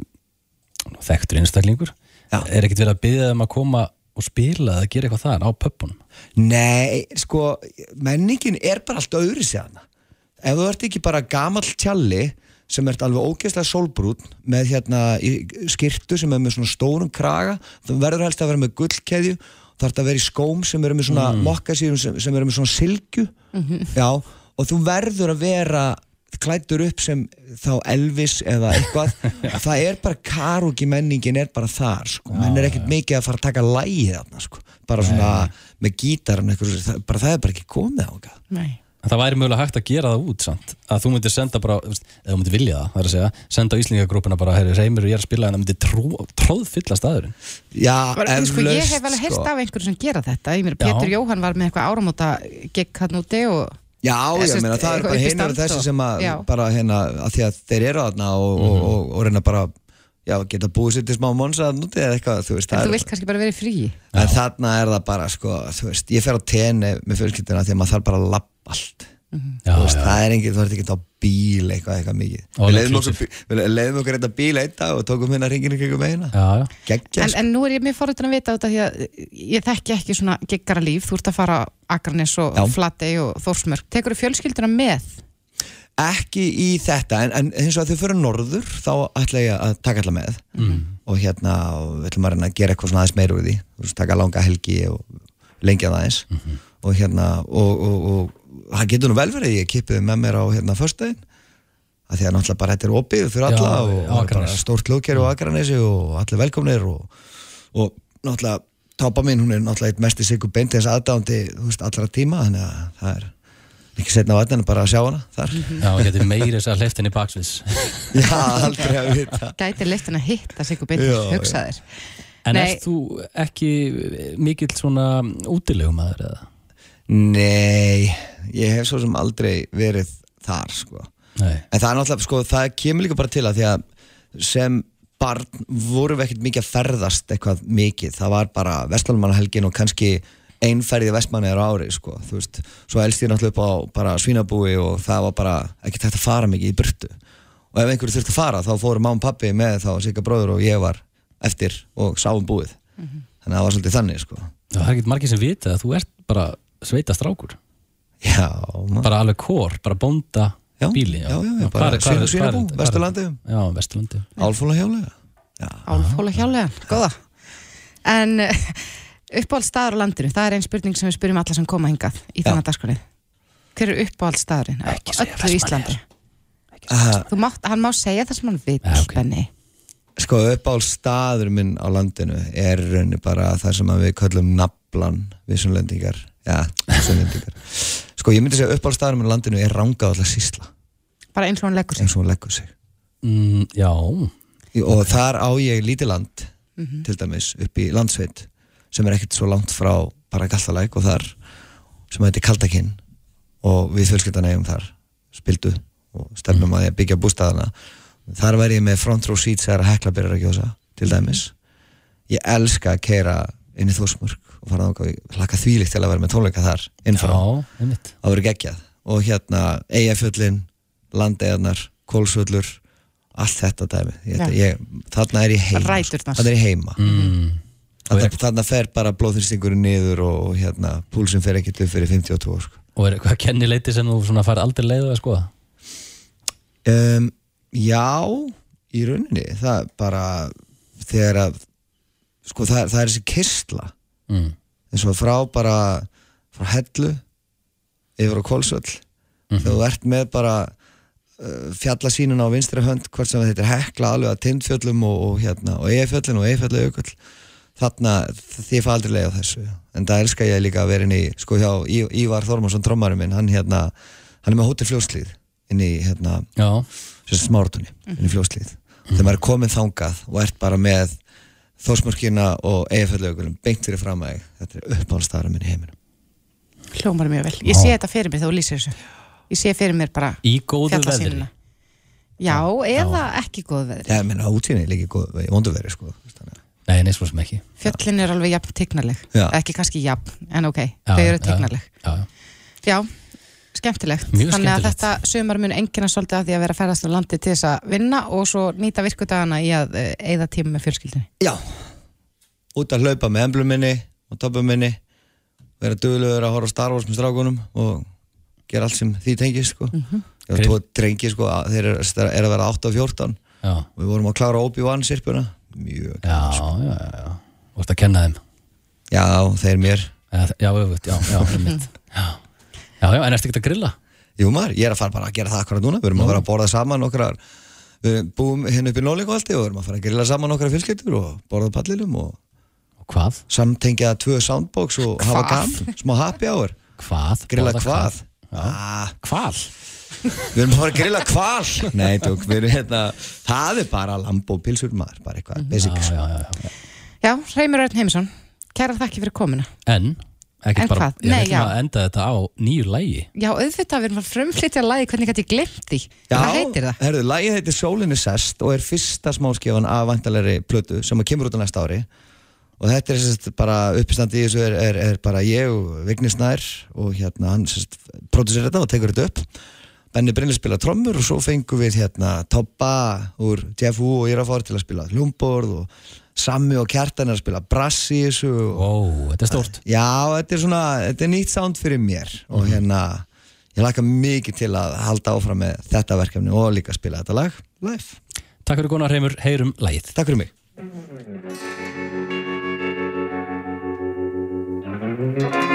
þekktur einstaklingur Já. er ekkert verið að byggja þeim að koma og spila eða gera eitthvað þar á pöppunum Nei, sko, menningin er bara allt öðru sér hana. Ef þú ert ekki bara gamall tjalli sem ert alveg ógeðslega sólbrún með hérna skyrtu sem er með svona stórum kraga, þú verður helst að vera með gullkeðju, þú ert að vera í skóm sem eru með svona mm. mokkasýrum sem, sem eru með svona silgu, já, og þú verður að vera klættur upp sem þá Elvis eða eitthvað það er bara karúki menningin er bara þar sko. menn er ekkert mikið að fara að taka lægið þarna sko. bara svona með gítarinn bara, það er bara ekki komið á Nei. En það væri mögulega hægt að gera það út samt að þú myndir senda bara, eða þú myndir vilja það það er að segja, senda á Íslingagrúpuna bara herri, reymir og ég er að spila en það myndir tró, tróðfylla staðurinn Já, Var, sko, ég hef alveg sko. heyrst af einhverju sem gera þetta. Pétur Jóhann var með eitthvað áramóta gegn hann úti og Já, ég sem meina það er bara hinur uppistand þessi og- sem að bara hérna, að því að þeir eru þarna og, og, og, og reyna bara já, geta búið sér til smá monsa núti eða eitthvað, þú veist, en þú vilt kannski bara verið frí. En þarna er það bara, sko, þú veist ég fer á tenni með fjölskyldina því að maður þarf bara að lappa allt Já, þú veist, já. það er engin, þú ert ekki á bíl eitthvað, eitthvað mikið. Og við leiðum okkur, við leiðum okkur eitthvað bíl einn dag og tókum hérna ringin ykkur með hérna Já, já, geggja, en, en nú er ég mér forritin að vita þetta því að ég þekki ekki svona geggara líf. Þú ert að fara á Akranes og Já. Flatey og Þórsmörk. Tekur þú fjölskylduna með? Ekki í þetta en, en eins og að þau fyrir norður þá ætla ég að taka alla með. Mm. og hérna og við ætlum að reyna að gera eitthvað svona aðeins meira úr því. Þú veist, taka langa helgi og lengja það aðeins og hérna og, og, og það getur nú vel verið ég kipið með mér á hérna föstudaginn að því að náttúrulega bara þetta er opið fyrir alla Já, og, og bara stórt lókjari og Akranesi og allir velkomnir og, og náttúrulega tápa mín, hún er náttúrulega eitt mesti sigur beintins aðdándi, þú veist, allra tíma þannig að það er ekki setna á vatninu bara að sjá hana þar já, og getur meiri þess að hleyftin í baksviðs Já, aldrei að vita gæti leiftin að hitta Sigur Beintis, Já, já. hugsa þér En Nei. ert þú ekki mikill svona útilegum aður eða? Nei, ég hef svo sem aldrei verið þar sko. Nei, En það er náttúrulega, sko, það kemur líka bara til að því að sem barn vorum við ekkert mikið að ferðast eitthvað mikið, það var bara Vestlumannahelgin og kannski einferði vestmanniðar á ári, sko, þú veist. Svo elst ég náttúrulega upp á bara svínabúi og það var bara ekkert hægt að fara mikið í burtu. Og ef einhverju þurfti að fara þá fóru mamma og pappi með þá Sigga bróður og ég var eftir og sáum búið. Þannig að það var svolítið þannig, sko. Það sveita strákur Já, bara alveg kór, bara bónda Já, bíli já, já, bara svínabú, Vesturlandi. Já, Vesturlandi Álfóla hjálega Já, Álfóla hjálegan, góða. En Uppáhaldsstaður á landinu, það er einn spurning sem við spyrjum alla sem koma hingað í þannig dagskrunni. Hver er uppáhaldsstaðurinn? Ekki segja Öllu Íslandi. Þú mátt, hann má segja það sem hann vil, Já, ok. Benni. Sko uppáhald staður minn á landinu er í rauninni bara það sem við köllum naflan við sunnlendingar Já, sunnlendingar Sko ég myndi segja uppáhald staður minn á landinu er rangað alltaf sísla Bara eins og hann leggur sig. eins og hún leggur sig. Mm, Já, og þar á ég lítið land til dæmis upp í landsveit sem er ekkert svo langt frá bara gallalæk og þar sem heitir Kaldakinn. Og við fjölskyldan eigum þar spildu og stefnum að því að byggja bústæðana þar væri ég með front row seats þegar hekla byrjar að gjósa til dæmis. Ég elska að keira inn í Þósmörk og fara og hlaka þvílíkt til að vera með tónleika þar innfrá já, einmitt. Að vera geggjað. Og hérna Eyjafjöllin, Landegarnar Kólsvöllur, allt þetta dæmi. Ég, ég, þarna er ég heima Ræturnar. þarna er ég heima. Mm. þarna, þarna fer bara blóðþyrstingurinn niður og, og hérna púlsinn fer ekkert upp fyrir 52 sko. Og er eitthvað kennileiti sem þú svona farið aldrei leið að skoða? um, já í rauninni, það er bara þegar að sko það, það er þessi kistla Mm. eins og frá bara frá hellu yfir á Kólsvöll þegar þú ert með bara uh, fjallasínun á vinstri hönd hvort sem þetta er hekla alveg að tindfjöllum og, og hérna og eigafjöllin og eigafjallu aukull þarna því ég fæ aldrei leið á þessu. En það elska ég líka að vera inn í sko hjá Í- Ívar Þormarsson trommarinn minn hann hérna hann er með hótel fljóslíð inn í hérna Já, sem smáratunni inn í fljóslíð þegar maður er komin þangað og ert bara með þósmörkina og eigafjallaugunum beint fyrir fram að þetta er uppáhaldstæðara minn í heiminum Hljómar mjög vel. Ég sé þetta fyrir mér þú lýsir þessu. Ég sé fyrir mér bara í góðu veðri. Já, eða ekki góð veðri. Já, ég menna útsýni er líka góð, í vonduveri sko Nei, neins svo sem ekki Fjöllin er alveg jafn tignarleg. Já. Ekki kannski jafn, en ok, Já, þau eru já, tignarleg. Já, skemmtilegt. Mjög Þannig að skemmtilegt. þetta sumar mun engina svolítið af því að vera að ferðast á landi til þess að vinna og svo nýta virkudagana í að eigða tíma með fjölskyldinni. Já, út að hlaupa með emblum minni og toppum minni vera duglegur að horfa á Star Wars með strákunum og gera allt sem því tengis sko. Ég var tvo drengi sko, að þeir eru er að vera 8 og 14 Já, og við vorum að klára Obi-Wan sirpuna mjög já, gaman, já, já, já. Þú ert að kenna þeim Já, þeir mér Já, já, já, já, einmitt. já, já, já, en ertu ekki að grilla? Jú maður, ég er að fara bara að gera það akkurat núna Við erum að fara að borða saman okkar Við búum hérna upp í Nólinguhaldi og við erum að fara að grilla saman okkar fjölskyldur og borða á pallinum og Og hvað? samtengja tvö soundbox og hafa Hvað? gaman, smá happy hour Hvað? Grilla hvað? Já. Ah, Hval? við erum að fara að grilla hval Nei, tók, við erum hérna Það er bara lamb og pilsur maður Bara eitthvað Já, basic já, já, já. Já, Reymur Örn Heimisson, kæra þakki fyrir komuna. En, ekkert En bara hvað? Ég Nei, já. að enda þetta á nýju lægi Já, auðvitað, við erum að frumflytja lagi, hvernig gæti ég glemt því? Hvað heitir það? herðu, lagið heitir Sólinu Sest og er fyrsta smáskifan af vantalegri plötu sem kemur út á næsta ári og þetta er sérst bara uppistandi í þessu er, er, er bara ég og Vigni Snær og hérna hann sérst produsir þetta og tekur þetta upp Benni Brynli spila trommur og svo fengum við hérna Toppa úr Wu og Írafár til að spila hljómborð og Sammi og Kjartan er að spila brass í þessu Ó, þetta er stórt Já, þetta er svona, þetta er nýtt sound fyrir mér og hérna, ég laka mikið til að halda áfram með þetta verkefni og líka spila þetta lag live. Takk fyrir konar Reymur, heyrum lægið Takk fyrir mig. Sólin er sest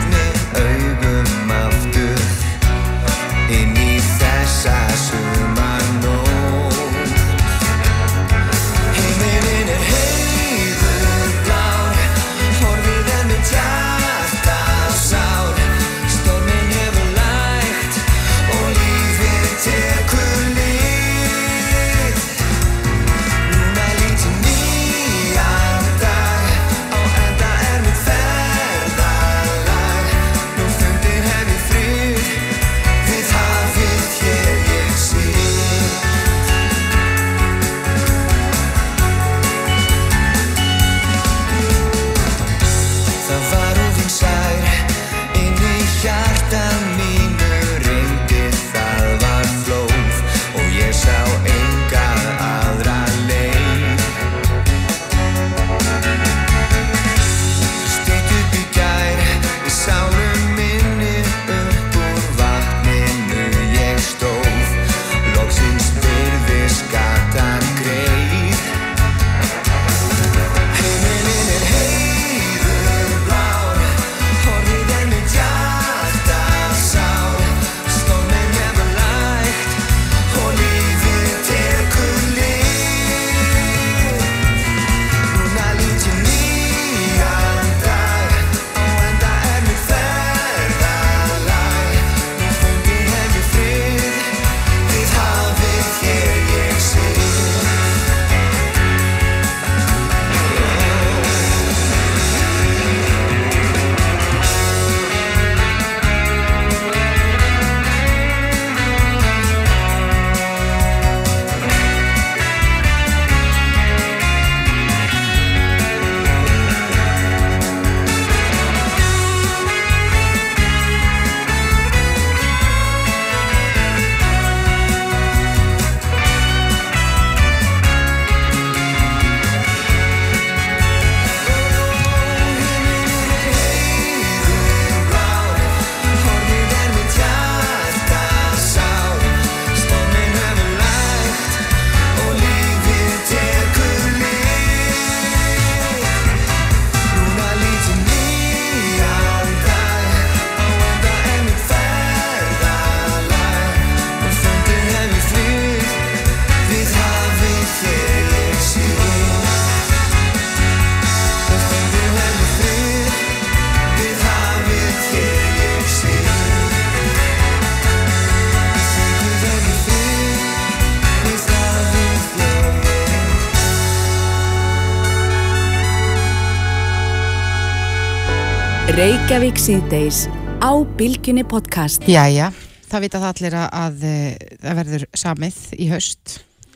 Reykjavík síðdeis á Bilginni podcast. Jæja, það vita það allir að, að eh, það verður samið í haust,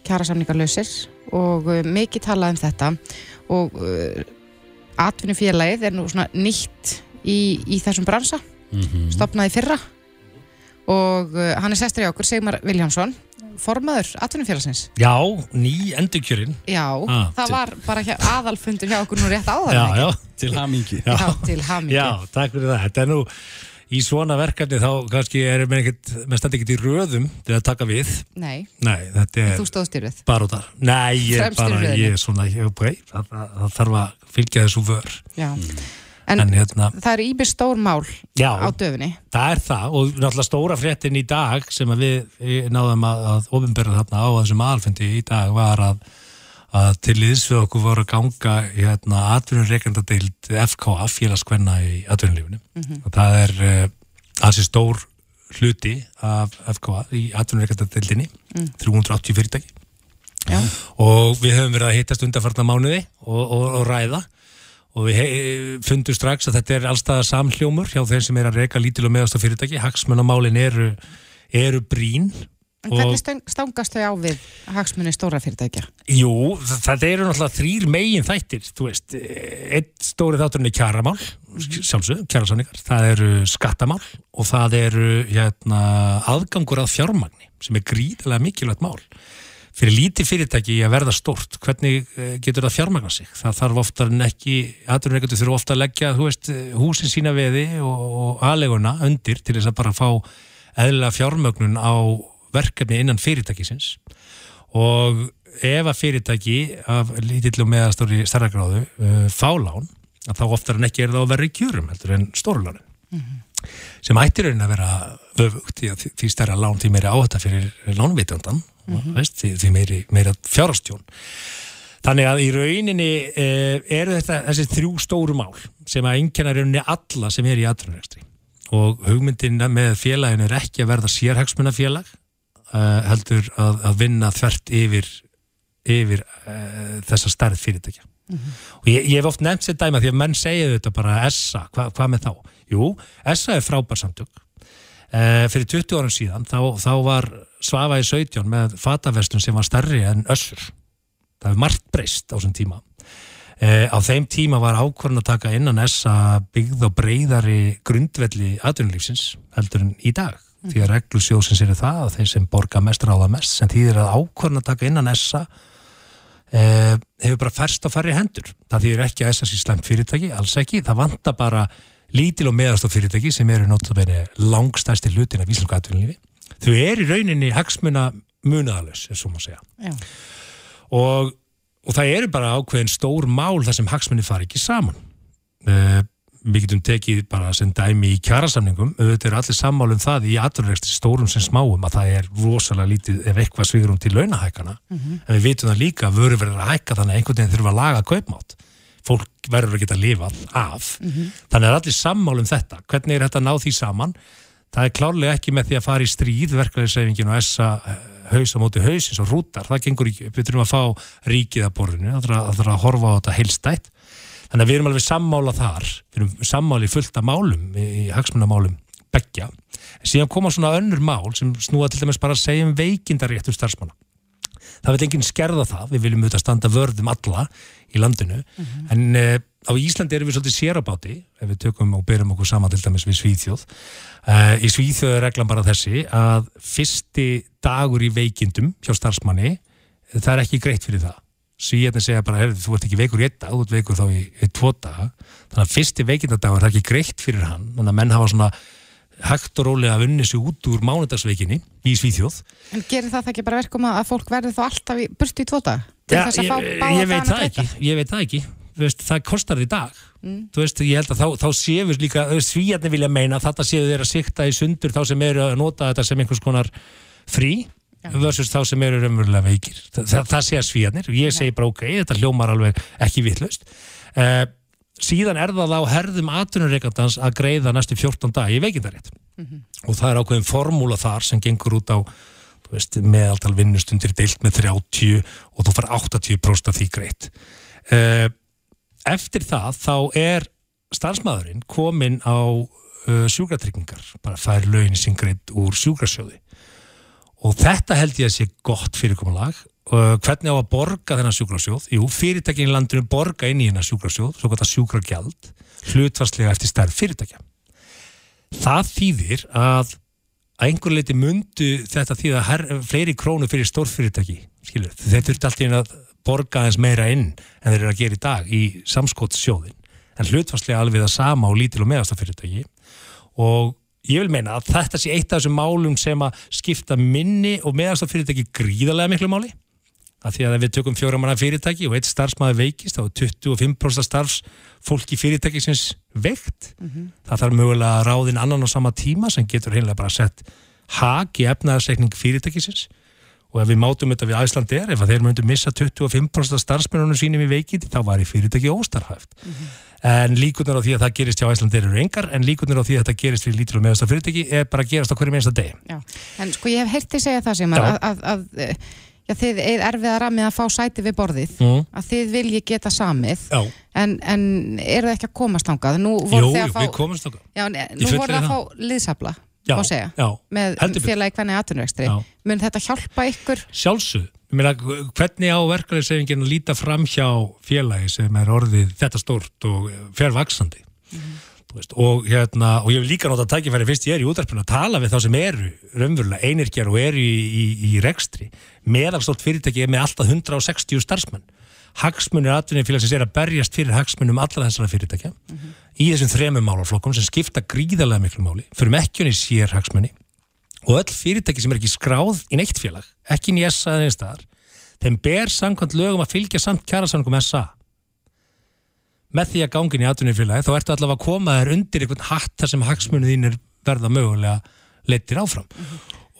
kjara samningarlausir og uh, mikið talað um þetta. Og uh, atvinnufélagið er nú svona nýtt í, í þessum bransa, stopnaði í fyrra. Og uh, hann er sestur í okkur, Sigmar Viljánsson, formaður atvinnufélagsins. Já, ný endurkjörinn Já, Ah, það til- var bara aðalfundur hjá okkur nú rétt áðan. Já, já, Til hamingi. já, Já, til hamingju. já, takk fyrir það Þetta er nú, í svona verkefni þá kannski er með ekkert, með standi ekkert í röðum til að taka við Nei, Nei, þetta er þú stóðst styrfið. bara út þar Nei, ég er í bara, ég er svona ég, okay, það, það, það þarf að fylgja þessu vör Já. En, En hérna, það eru íbyrð stór mál já, á döfinni. það er það og náttúrulega stóra fréttin í dag sem við náðum að, að ofinberða þarna á þessum aðalfundi í dag var að, að til liðs við okkur voru að ganga hérna, atvinnureikandadeild FKA, félagskvenna í atvinnulífinu. Og það er uh, aðsins stór hluti af FKA í atvinnureikandadildinni 380 fyrirtæki. Já. og við höfum verið að hittast undarfarna mánuði og, og, og ræða og við fundum strax að þetta er allstaðar samhljómur hjá þeir sem er að reyka lítil og meðast á fyrirtæki hagsmunamálin eru, eru brín En hvernig stangast þau á við hagsmunni stóra fyrirtækja? Jú, þ- þetta eru náttúrulega þrýr megin þættir, þú veist, eitt stóri þátturinn er kjaramál, sjálfsög, kjarasamningar, það eru skattamál og það eru hérna, aðgangur að fjármagni sem er gríðilega mikilvægt mál. Fyrir lítið fyrirtæki í að verða stórt, hvernig eh, getur það fjármagna sig? Það þarf oftar en ekki, aðurinn þurfa ofta að leggja, veist, húsin sína veði og, og aðleguna undir til þess að bara fá eðlilega fjármögnun á verkefni innan fyrirtækisins. Og ef að fyrirtæki af lítill og meðastóri stærðagráðu uh, fá lán, að þá oftar en ekki er það að vera í kjörum heldur en stórulánin sem ættir raunin að vera öfugt því, því stærra lán því meiri áhætta fyrir lánveitandan veist, því, því meiri, meira fjárastjón þannig að í rauninni eh, eru þetta þessi þrjú stóru mál sem að einkenna rauninni alla sem er í atvinnurekstri. Og hugmyndin með félaginu er ekki að verða sérhagsmunafélag uh, heldur að, að vinna þvert yfir, yfir uh, þessa stærð fyrirtækja. Og ég, ég hef oft nefnt sér dæma því að menn segja þetta bara ESSA, hva, hvað með þá? Jú, ESSA er frábær samtök uh, fyrir 20 árum síðan þá, þá var Svafa í 17 með fatavestun sem var stærri en össur það hefur margt breyst á þessum tíma Uh, á þeim tíma var ákvörðan að taka innan ESSA byggð á breyðari grundvelli atvinnulífsins heldur en í dag. Því að reglusjóðsins eru það að þeir sem borga mest ráða mest sem þýðir að ákvörðan að taka innan ESSA uh, hefur bara færst á færri hendur. Það þýðir ekki að ESSA sé slæmt fyrirtæki, alls ekki. Það vantar bara lítil og meðast á fyrirtæki sem eru notabene langstæsti hlutin af íslensku atvinnulífi. Þau eru í rauninni hagsmuna munaðalus, ef svo má segja. Og, og það eru bara ákveðin stór mál þar sem hagsmunni fari ekki saman. Uh, við getum tekið bara sem dæmi í kjarasamningum. Auðvitað eru allir sammál um það í aturrekstri stórum sem smáum að það er rosalega lítið ef eitthvað svigur um til launahækana en við vitum það líka að vöru verður að hækka þannig að einhvern veginn þurfa að laga kaupmátt fólk verður að geta að lifa af þannig að allir sammál um þetta. Hvernig er þetta að ná því saman? Það er klárlega ekki með því að fara í stríð verklæðisreifingin og essa haus á móti hausins og rútar, það gengur ekki við þurfum að fá ríkið að borðinu það þarf að, horfa á þetta heilstætt þannig að við erum alveg sammála þar. Við erum sammáli fullt af málum í, hagsmunamálum beggja. Síðan koma svona önnur mál sem snúa til dæmis bara að segja um veikindaréttur starfsmanna. Það vil enginn skerða það, við viljum auðvitað standa vörðum alla í landinu. En uh, á Íslandi erum við svolítið sérabáti ef við tökum og berum okkur saman til dæmis við Svíþjóð. Uh, í Svíþjóð er reglan bara þessi að fyrsti dagur í veikindum hjá starfsmanni það er ekki greitt fyrir það. Svíðarnir segja bara, heyrðu, þú ert ekki veikur í einn dag, þú ert veikur þá í, í tvo daga. Þannig að fyrsti veikindadagur er ekki greitt fyrir hann. Þannig að menn hafa svona hægt og rólega að vunni sig út úr mánudagsveikinni í Svíþjóð. En gerir það ekki bara verkum að fólk verður þá alltaf í burtu í tvota? Til Já, þess að ég, fá báða ég það ekki, greidda? ég veit það ekki. Veist, það kostar í dag. Þú veist, ég held að þá, þá séu við líka svíjarnir vilja meina að þetta séu þeir að sikta í sundur þá sem eru að nota þetta sem einhvers konar frí versus þá sem eru raunverulega veikir. Þa, það, það sé að svíjarnir, ég segi bara ok þetta hljómar alveg ekki vitlaust. Uh, síðan er það á herðum atvinnureikandans að greiða næstu 14 dag í veikindarétt og það er ákveðin formúla þar sem gengur út á veist, meðaltal vinnustundir deilt með 30 og þú far 80% af því greitt. Uh, eftir það þá er starfsmæðurinn kominn á uh, sjúkratryggingar, bara fær lögin sín greitt úr sjúkrasjóði. Og þetta held ég að sé gott fyrirkomulag. Uh, hvernig á að borga þennan sjúkrasjóð? Jú, fyrirtækin í landinu borga inn í hennar sjúkrasjóð svo að sjúkragjald hlutvarslega eftir stærð fyrirtækja. Það þýðir að að einhver leiti mundu þetta því að her, fleiri krónu fyrir stórfyrirtæki skilur, þeir þurfti alltaf að borga aðeins meira inn en þeir eru að gera í dag í samskottsjóðin en hlutfarslega alveg það sama og lítil og meðastafyrirtæki og ég vil meina að þetta sé eitt af þessum málum sem að skipta minni og meðastafyrirtæki gríðarlega miklu máli. Að því að við tökum fjóramanna fyrirtæki og eitt starfsmæði veikist er 25% starfs fólki fyrirtæki sinns veikt. Það þarf mögulega að ráðin annan á sama tíma sem getur heimlega bara sett hag í efnaðarsekning fyrirtækisins. Og ef við mátum þetta við Æsland er ef þeir myndu missa 25% af starfsmennunum sínum í veikindi þá var í fyrirtæki óstarfæft en líkurnar á því að það gerist hjá Æsland eru engar en líkurnar á því að þetta gerist fyrir lítil og meðast fyrirtæki er bara að gerast á hverju minnsta degi. Já. En sko ég hef heyrti segja það sem að, að, að já, þið er erfiðara með að fá sæti við borðið Mm. að þið vilji geta samið Já, en, en eru það ekki að komast þangað? Nú jú, voru jú, þið að fá, við ne, Ég nú voru það að fá liðsafla Já, segja, já, með félagi hvernig Já. mun þetta hjálpa ykkur? Sjálfsög, hvernig á verkefnisefingin að líta fram hjá félagi sem er orðið þetta stórt og fer vaksandi Þú veist, og, hérna, og ég vil líka nota tækifæri fyrst ég er í útarpinu að tala við þá sem eru raunverulega einirkjar og eru í, í, í rekstri. Meðalstórt fyrirtæki er með alltaf 160 starfsmenn. Hagsmunir atvinnifélagsins er að berjast fyrir hagsmunum allra þessara fyrirtækja í þessum þremum málaflokkum sem skipta gríðarlega miklu máli. Fyrir mekkjunni sér hagsmunni og öll fyrirtæki sem er ekki skráð í neitt félag, ekki í SA þeim ber samkvæmt lögum að fylgja samt kjærasamningum SA með því að gangin í atvinnufélagi þá ertu allavega að koma þér undir einhvern hatt þar sem hagsmunni þínir verða mögulega leittir áfram.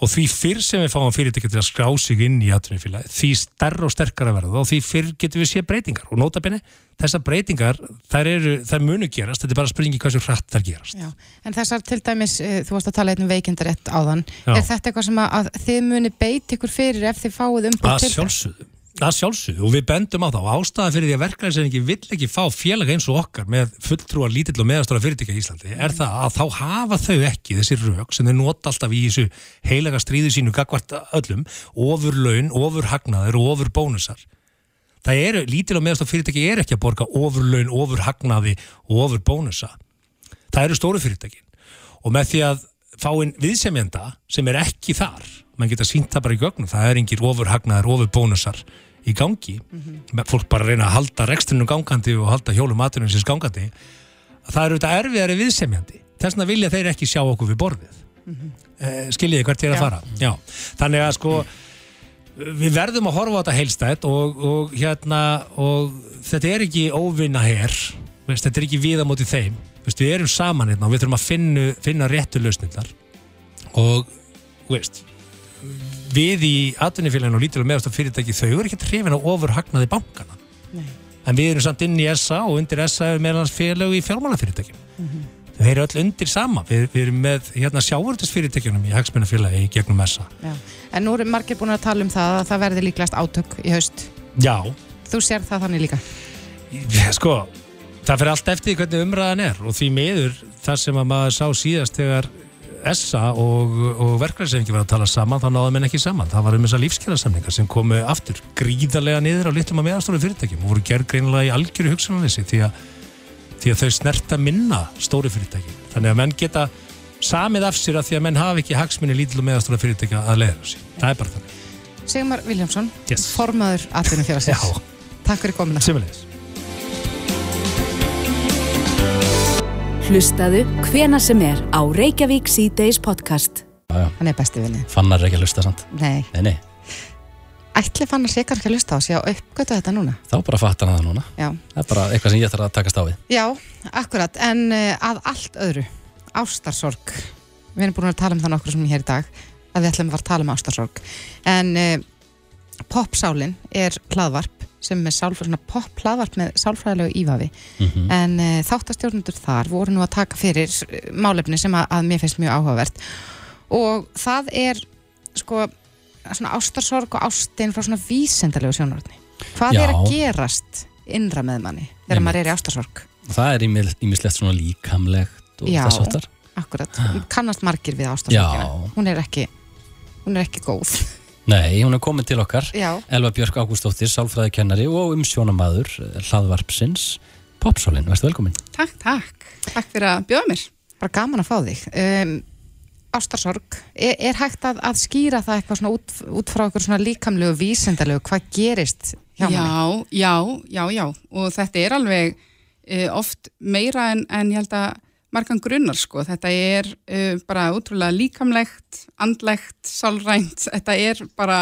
Og því fyrr sem við fáum fyrirtæki til að skrá sig inn í atvinnufélagi því stærra og sterkara verða og því fyrr getum við séð breytingar. Og nótabenni þessar breytingar þær, eru, þær munu gerast, þetta er bara spurningi hversu hratt þær gerast. Já. En þessar til dæmis, eh, þú varst að tala um veikindarétt áðan, Já. er þetta eitthvað sem að, að þið muni beit ykkur fyrir ef þið fáið umbúð að til þess? sjálfsögðu að sjálfsögðu og við bendum á það og ástæða fyrir því að verklæðisreiningi vill ekki fá félag eins og okkar með fulltrúar lítill og meðastóra fyrirtækja í Íslandi er það að þá hafa þau ekki þessi rauk sem þau nota alltaf í þessu heilaga stríðu sínu gagvart öllum ofur laun, ofur hagnaður og ofur bónusar. Það eru, lítill og meðastóra fyrirtæki er ekki að borga ofur laun, ofur hagnaði og ofur bónusa. Það eru stóru fyrirtækin. Og með því að fá inn viðsemjenda sem er ekki þar mann geta sínt það bara í gögnum það er engir ofurhagnaðar, ofurbónusar í gangi, með fólk bara reyna að halda rekstrinu gangandi og halda hjólum maturinn sinns gangandi það eru þetta erfiðari viðsemjandi. Þess vegna vilja þeir ekki sjá okkur við borðið. Mm skiljiði hvert ég er að fara? Já. þannig að sko við verðum að horfa á þetta heilstætt og, og hérna og þetta er ekki óvinna veist, þetta er ekki við á móti þeim veist, við erum saman hérna og við þurfum að finna, finna réttu lausnindar og veist við í atvinnifélaginu og lítil og meðast fyrirtæki þau eru ekki hrifin á ofurhagnaði bankana Nei. en við erum samt inn í SA og undir SA er meðal hans félög í fjármálafyrirtækjum þau eru öll undir sama við, við erum með hérna, sjávörðisfyrirtækjunum í hagsmennafélagi gegnum SA Já. En nú eru margir búin að tala um það að það verði líklegast átök í haust. Já, Þú sér það þannig líka. Já, sko, það fyrir allt eftir hvernig umræðan er og því miður það sem að maður sá síðast þegar SA og, og verklæðsefningi var að tala saman, þá náðum en ekki saman það var um þessar lífskjærasamningar sem komu aftur gríðarlega niður á litlum að meðastóru fyrirtækjum og voru gerð greinilega í algjöru hugsananleysi því því að þau snerta minna stóru fyrirtæki þannig að menn geta samið af sér að því að menn hafa ekki hagsmunni lítil og meðastóra fyrirtækja að leiða sig það er bara þannig Sigmar Viljámsson, Yes. formaður atvinnufélagsins. Já, Takk fyrir komuna. similegis Hlustaðu hvena sem er á Reykjavík C-Days podcast. Hann er besti vinni. Fannar er ekki að lusta samt Nei, Nei, nei, ætli fann að sé kannski að lusta á sig að uppgötu þetta núna. þá bara fattar hann það núna Já, Það er bara eitthvað sem ég þarf að takast á við Já akkurat, en uh, að allt öðru, ástarsorg. Við erum búin að tala um það nokkur sem hér í dag, að við ætlum að fara að tala um ástarsorg. En uh, popsálin er hlaðvarp sem er sálfræð, svona pop hlaðvarp með sálfræðilegu ívafi. Mhm. En uh, þáttastjórnundur þar voru nú að taka fyrir eh, málefni sem að, að mér finnst mjög áhugavert. Og það er, sko, svona ástarsorg og ástin frá svona vísendalegu sjónarotni. Hvað Já. er að gerast innra með manni þegar maður er í ástarsorg? það er ímislegt svona líkamlegt og þess aftar Akkurat, kannast margir við ástafsökina Já. hún er ekki hún er ekki góð Nei, hún er komin til okkar Já. Elva Björk Ágústóttir, sálfræðikennari og umsjónamaður hlaðvarpsins Popsólin, verður velkomin Takk, takk. Takk fyrir að bjóða mér. bara gaman að fá þig um, ástarsorg, er, er hægt að, að skýra það eitthvað svona út, út frá eitthvað svona líkamlegu vísendalegu, hvað gerist hjá manni? Já, já, já, já. Og þetta er alveg uh, oft meira en, en ég held að margan grunnar sko. Þetta er uh, bara útrúlega líkamlegt, andlegt, sálrænt. Þetta er bara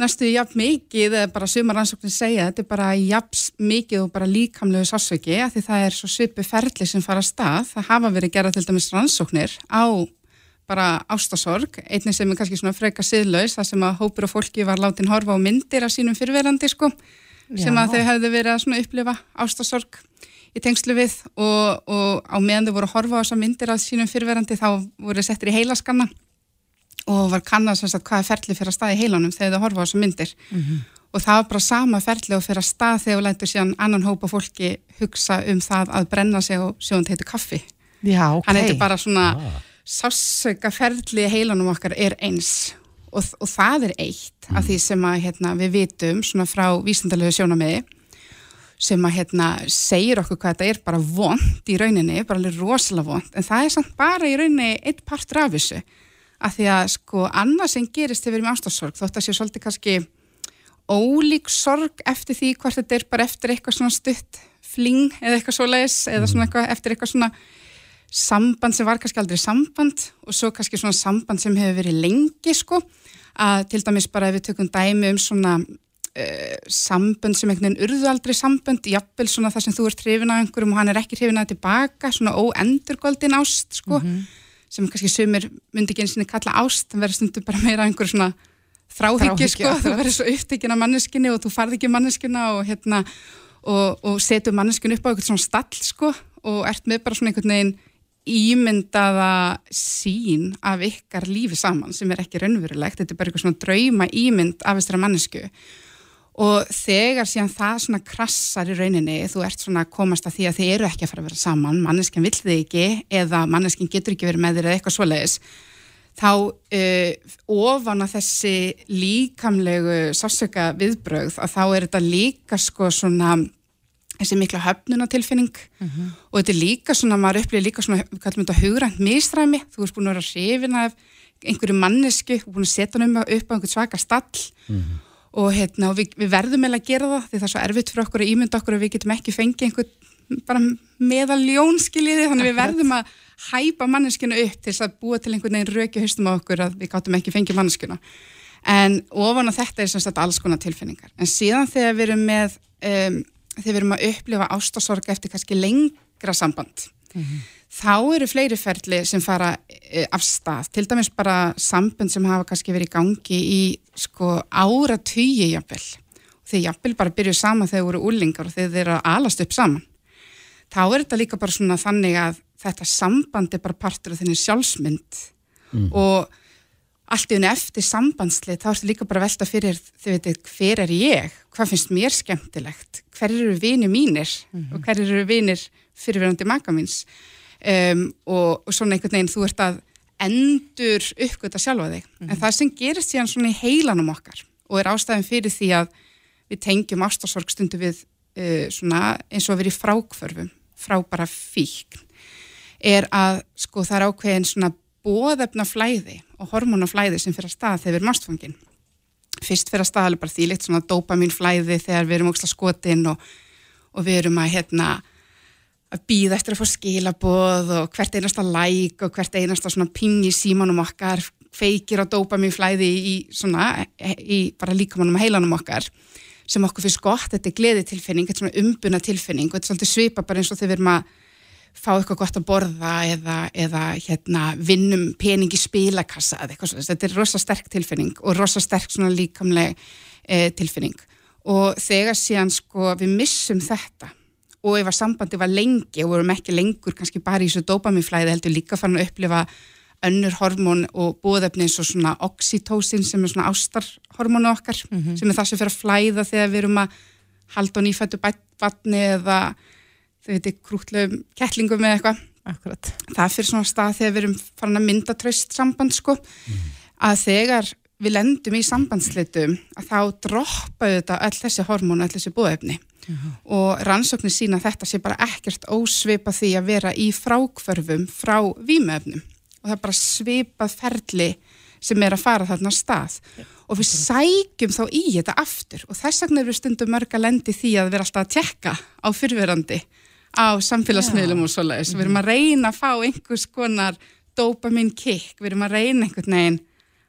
næstu jafn mikið, eða bara sumar rannsóknir segja, þetta er bara jafn mikið og bara líkamlegu sásöki, því það er svo svipu ferli sem fara að stað. Það hafa verið gera til dæmis rannsóknir á bara ástasorg, einnig sem er kannski svona freka siðlaus, það sem að hópur og fólki var látin horfa á myndir af sínum fyrverandi sko, sem að Já. þau hefðu verið að svona upplifa ástasorg í tengslu við og, og á meðan þau voru að horfa á þessar myndir af sínum fyrverandi þá voru settir í heilaskanna og var kannað sem sagt hvaða ferli fyrir að stað í heilanum þegar þau horfa á þessar myndir. Og það var bara sama ferli og fyrir að stað þegar þú lætur síðan annan hópa fólki hugsa um það að brenna sig á sjóðan heitu kaffi. Já, ok. hann heitir bara svona ah. sásauka ferli heilanum okkar er eins. Og, og það er eitt af því sem að hérna, við vitum svona frá vísindalegu sjónamiði sem að hérna, segir okkur hvað þetta er bara vond í rauninni, bara alveg rosalega vond, en það er samt bara í rauninni eitt partur af þessu, af því að sko annað sem gerist þegar við erum í ástarsorg, þótt að sé svolítið kannski ólík sorg eftir því hvort þetta er bara eftir eitthvað svona stutt fling eða eitthvað svoleiðis eða svona eitthvað eftir eitthvað svona samband sem var kannski aldrei samband og svo kannski svona samband sem hefur verið lengi sko, að til dæmis bara ef við tökum dæmi um svona uh, sambönd sem einhvern veginn urðu aldrei sambönd, jafnvel svona það sem þú ert hrifin af einhverjum og hann er ekki hrifin af tilbaka, svona óendurgóldin ást sko, sem kannski sumir myndi ekki eins og kalla ást, það verður stundum bara meira einhver svona Þráhyggja, sko, þú verður svo upptekinn af manneskinni og þú farð ekki manneskina og hérna og, og setur manneskinu upp á eitthvað svona stall sko og ert með bara svona einhvern veginn ímyndaða sín af ykkar lífi saman sem er ekki raunverulegt, þetta er bara eitthvað svona drauma ímynd af þessara mannesku og þegar síðan það svona krassar í rauninni, þú ert svona komast að því að þið eru ekki að fara að vera saman, manneskinn vill þið ekki eða manneskinn getur ekki verið með þér eða eitthvað svoleiðis þá uh, ofan að þessi líkamlegu sásöka viðbrögð að þá er þetta líka sko svona þessi mikla höfnunatilfinning og þetta er líka svona, maður upplýði líka svona, við kallum þetta hugrænt mistræmi, þú ert búin að vera hrifin af einhverju mannesku, búin að setja hann um upp á einhvern svaka stall og, hérna, og við, við verðum eiginlega að gera það því það er svo erfitt fyrir okkur að ímynda okkur að við getum ekki fengið einhvern bara meðaljón skiljiði, þannig við verðum að hæpa manneskuna upp til þess að búa til einhvern veginn rökju haustum á okkur að við gáttum ekki fengið manneskuna en ofan á þetta er sem sagt alls konar tilfinningar. En síðan þegar við erum með um, þegar við erum að upplifa ástasorg eftir kannski lengra samband þá eru fleiri ferli sem fara e, af stað, til dæmis bara sambund sem hafa kannski verið í gangi í sko ára tugi jafnvel. Þeir jafnvel bara byrjuð saman þegar þeir voru úlingar og þegar þeir eru að alast upp saman. Þá er þetta líka bara svona þannig að þetta samband er bara partur af þenni sjálfsmynd. Og allt í henni eftir sambandslið þá ertu líka bara velta fyrir þau veitir hver er ég, hvað finnst mér skemmtilegt? Hver eru vini mínir? Og hver eru vinir fyrirverandi maka míns um, og, og svona einhvern veginn þú ert að endur uppgöta sjálfa þig. En það sem gerist síðan svona í heilanum okkar og er ástæðan fyrir því að við tengjum ástasorg stundu við uh, svona eins og að vera í frákförfum frá bara fíkn er að sko það er ákveðin svona bóðefna flæði og hormonaflæði sem fyrir að stað þegar við erum ástfangin. Fyrst fyrir að stað alveg bara þýlikt svona dopamin flæði þegar við erum óksla skotin og, og við erum að hérna að býða eftir að fá skilaboð og hvert einasta like og hvert einasta svona ping í símanum okkar feikir á dopamin flæði í svona í bara líkamannum og heilanum okkar sem okkur finnst gott, þetta er gleði tilfinning þetta er svona umbuna tilfinning og þetta er svolítið svipa bara eins og þegar við erum að fá eitthvað gott að borða eða, eða hérna, vinnum pening í spilakassa eða eitthvað svona, þetta er rosa sterk tilfinning og rosa sterk svona líkamleg e, tilfinning. Og þegar síðan sko við missum þetta og ef að sambandi var lengi og vorum ekki lengur kannski bara í þessu dopamínflæði heldur líka fann að upplifa önnur hormón og búðefni eins og svona oxytocin sem er svona ástarhormónu okkar sem er það sem fyrir að flæða þegar við erum að halda á nýfættu vatni eða þau veitir krútlegum kettlingum eða eitthvað. Akkurat. það fyrir svona stað þegar við erum farin að mynda tröst samband sko. Að þegar við lendum í sambandslitum að þá droppa þetta öll þessi hormónu, öll þessi búefni og rannsóknir sína þetta sé bara ekkert ósvipa því að vera í frákvörfum frá vímefnum og það er bara svipað ferli sem er að fara þarna stað. Og við sækjum þá í þetta aftur. Og þess vegna er við stundum mörg að lendi því að vera alltaf að tekka á fyrverandi á samfélagsmiðlum og svoleiðis. Við erum að reyna að fá einhvers konar dopamin kick, við erum að reyna einhvern veginn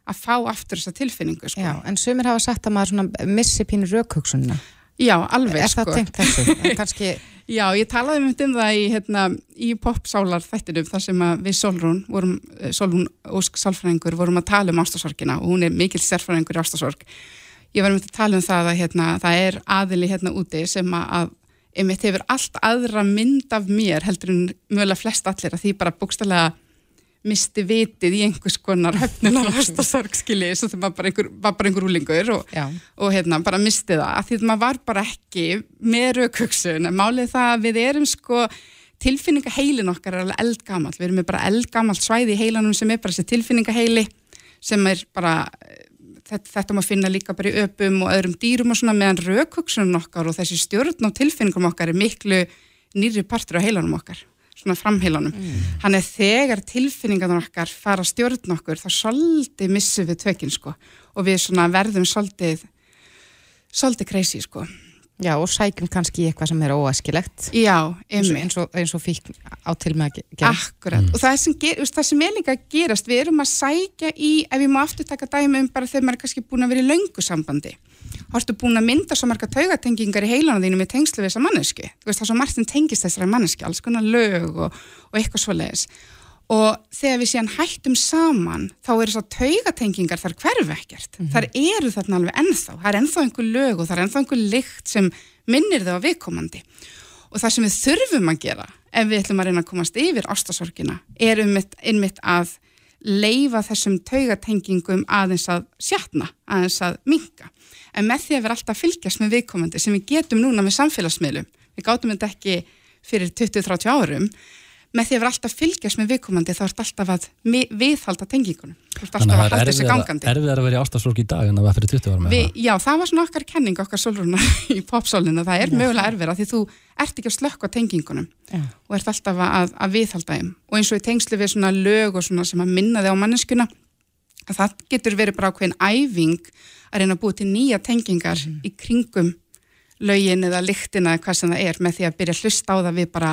að fá aftur þessa tilfinningu sko. Já, en sumir hafa sagt að maður missi pínu raukhugsunna. Já, alveg Er það sko. tengt þessu? Kannski, Já, ég talaði um það í, hérna, í popsálar þættinum þar sem við Solrún, vorum, eh, Solrún Ósk Sálfræðingur, vorum að tala um ástasorgina og hún er mikil sérfræðingur í ástasorg. Ég var um að tala um það að hérna, það er aðili hérna úti sem að, einmitt hefur allt aðra mynd af mér heldur en mögulega flest allir að því bara bókstallega misti vitið í einhvers konar höfnunar ástasorg skilji, svo þegar maður bara einhver, var bara einhver úlingur og, og hérna bara misti það. Af því að maður var bara ekki með raukugsun en málið það að við erum sko tilfinningaheilin okkar er alveg eldgamall. Við erum bara eldgamall svæði í heilanum sem er bara þessi tilfinningaheili sem er bara eh, þetta, þetta má finna líka bara í öpum og öðrum dýrum og svona meðan raukugsunum okkar og þessi stjórn og tilfinningum okkar er miklu nýri partur á heilanum okkar svona framheilanum. Hann er þegar tilfinningarnar okkar fara að stjórn okkur þá svolítið missum við tökinn sko og við svona verðum svolítið svolítið crazy sko. Já, og sækjum kannski í eitthvað sem er óæskilegt. Já, Eins og, einmitt. eins og, eins og fík á til með að ge- gera. Akkurat, og það sem, ger, það sem er líka að gerast, við erum að sækja í, ef ég má aftur taka dæmi um bara þegar maður er kannski búin að vera í löngu sambandi, þá ertu búin að mynda svo marga taugatengingar í heilana þínu með tengslu við þessa mannesku, þú veist það er svo margt sem tengist þessari mannesku, alls konar lög og, og eitthvað svo leiðis og þegar við síðan hættum saman þá eru þessar taugatengingar þar hverf ekkert, þar eru þarna alveg ennþá, það er ennþá einhver lög og það er ennþá einhver lykt sem minnir þau á viðkomandi. Og það sem við þurfum að gera ef við ætlum að reyna að komast yfir ástasorgina er einmitt, að leifa þessum taugatengingum aðeins að sjatna, aðeins að minka. En með því að vera alltaf að fylgjast með viðkomandi sem við getum núna með samfélagsmiðlum, við gátum þetta ekki fyrir 20-30 árum, með því að vera alltaf að fylgjast með viðkomandi þá ert alltaf að viðhalda tengingunum. Alltaf að þessu gangandi. erfiðar að vera í ástasorg í dag en það var fyrir 20 ára með Vi, já, það var svona okkar kenning, okkar solruna í popsólinu, það er mögulega erfira því þú ert ekki að slökka tengingunum Já. og ert alltaf að, að viðhalda þeim og eins og í tengslu við svona lög og svona sem að minna þig á manneskuna að það getur verið bara ákveðin æfing að reyna að búa til nýja tengingar í kringum lögin eða lyktina eða hvað sem það er með því að byrja að hlusta á það við bara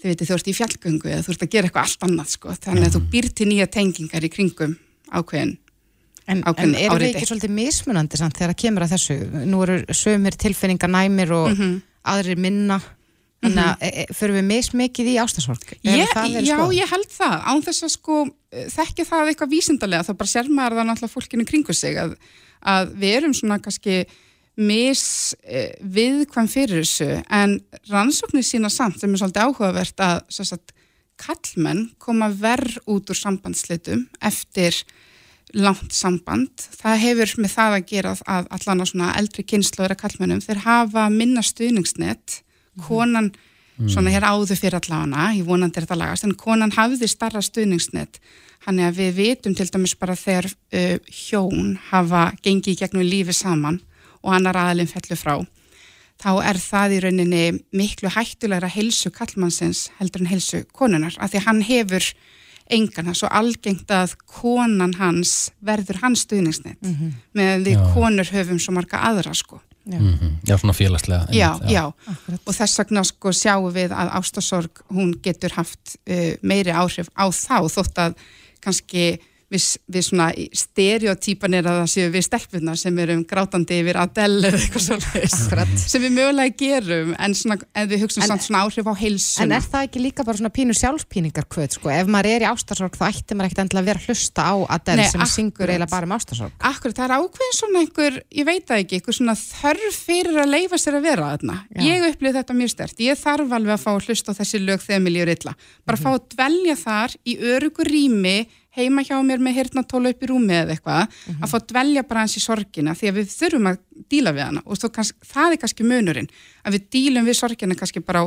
þið veitir þú ert í fjallgöngu eða þú ert að gera eitthvað allt annað sko þannig að þú býr til nýja tengingar í kringum ákveðin En, en eru við ekki svolítið mismunandi samt þegar það kemur að þessu? Nú eru sömur tilfinningar næmir og Mhm. aðrir minna. Þannig að e, e, förum við mismikið í ástasorg? Já, skoðað? ég held það, án þess að sko eh, þekkja það eitthvað vísindarlega, þá bara sér maður það náttúrulega fólkinu kringu sig að, að við erum svona kannski mis eh, viðkvæm fyrir þessu en rannsóknir sína samt sem er svolítið áhugavert að sagt, kallmenn koma verð út úr sambandslitum eftir langt samband. Það hefur með það að gera að allan að svona eldri kynnslóður að kallmennum, þeir hafa minna stuðningsnett, konan svona hér áður fyrir allana, ég vonandi er þetta lagast, en konan hafði starra stuðningsnett, hann er að við vitum til dæmis bara þegar uh, hjón hafa gengið í gegnum lífi saman og annar aðalinn fellur frá, þá er það í rauninni miklu hættulegra heilsu kallmannsins heldur en heilsu konunar, af því hann hefur engan, það svo algengt að konan hans verður hans stuðningsnett, Mhm. meðan við Já. konur höfum svo marga aðra sko. Já. Mhm. Já, svona félagslega Já, einmitt, já, og þess vegna sko sjáum við að ástasorg hún getur haft uh, meiri áhrif á þá þótt að kannski við, við svona stereotýpan er að það séu við stelpunar sem erum grátandi yfir Adele eða eitthvað svolítið sem við mögulega gerum en svona, ef við hugsaum En- samt svona áhrif á heilsuna En er það ekki líka bara svona pínu sjálfspíningar kvöð, sko? Ef maður er í ástasorg þá ætti maður ekkert endilega að vera að hlusta á Adele Nei, sem akkurat. syngur eiginlega bara um ástasorg. Akkur, það er ákveðin svona einhver, ég veit það ekki, einhver svona þörf fyrir að leifa sér að vera þarna. Já. Ég upplýði þetta mjög stert. Ég þarf alveg að fá að hlusta á þessi lög fá heima hjá mér með hirtnatóla upp í rúmi eða eitthvað, að fá að dvelja bara hans í sorgina því að við þurfum að díla við hana og kannski, það er kannski munurinn, að við dílum við sorgina kannski bara á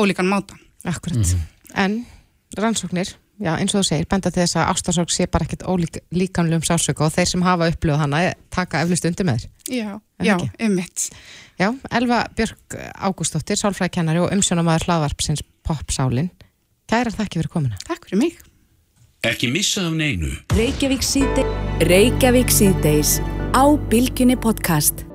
ólíkan máta. Akkurat. En rannsóknir, já, eins og þú segir, benda til þess að ástarsorg sé bara ekkit ólíkanlegum sásöku og þeir sem hafa upplöð hana taka eflust undir með þér. Já, En já, ummitt. Já, Elva Björk Ágústóttir, sálfræðikennari og umsjónamaður hlaðvarpsins Popsálin. Kærar þakki fyrir komuna. Takk fyrir mig. Ekki missa af neinu. Reykjavík síðdeis á Bilginni podcast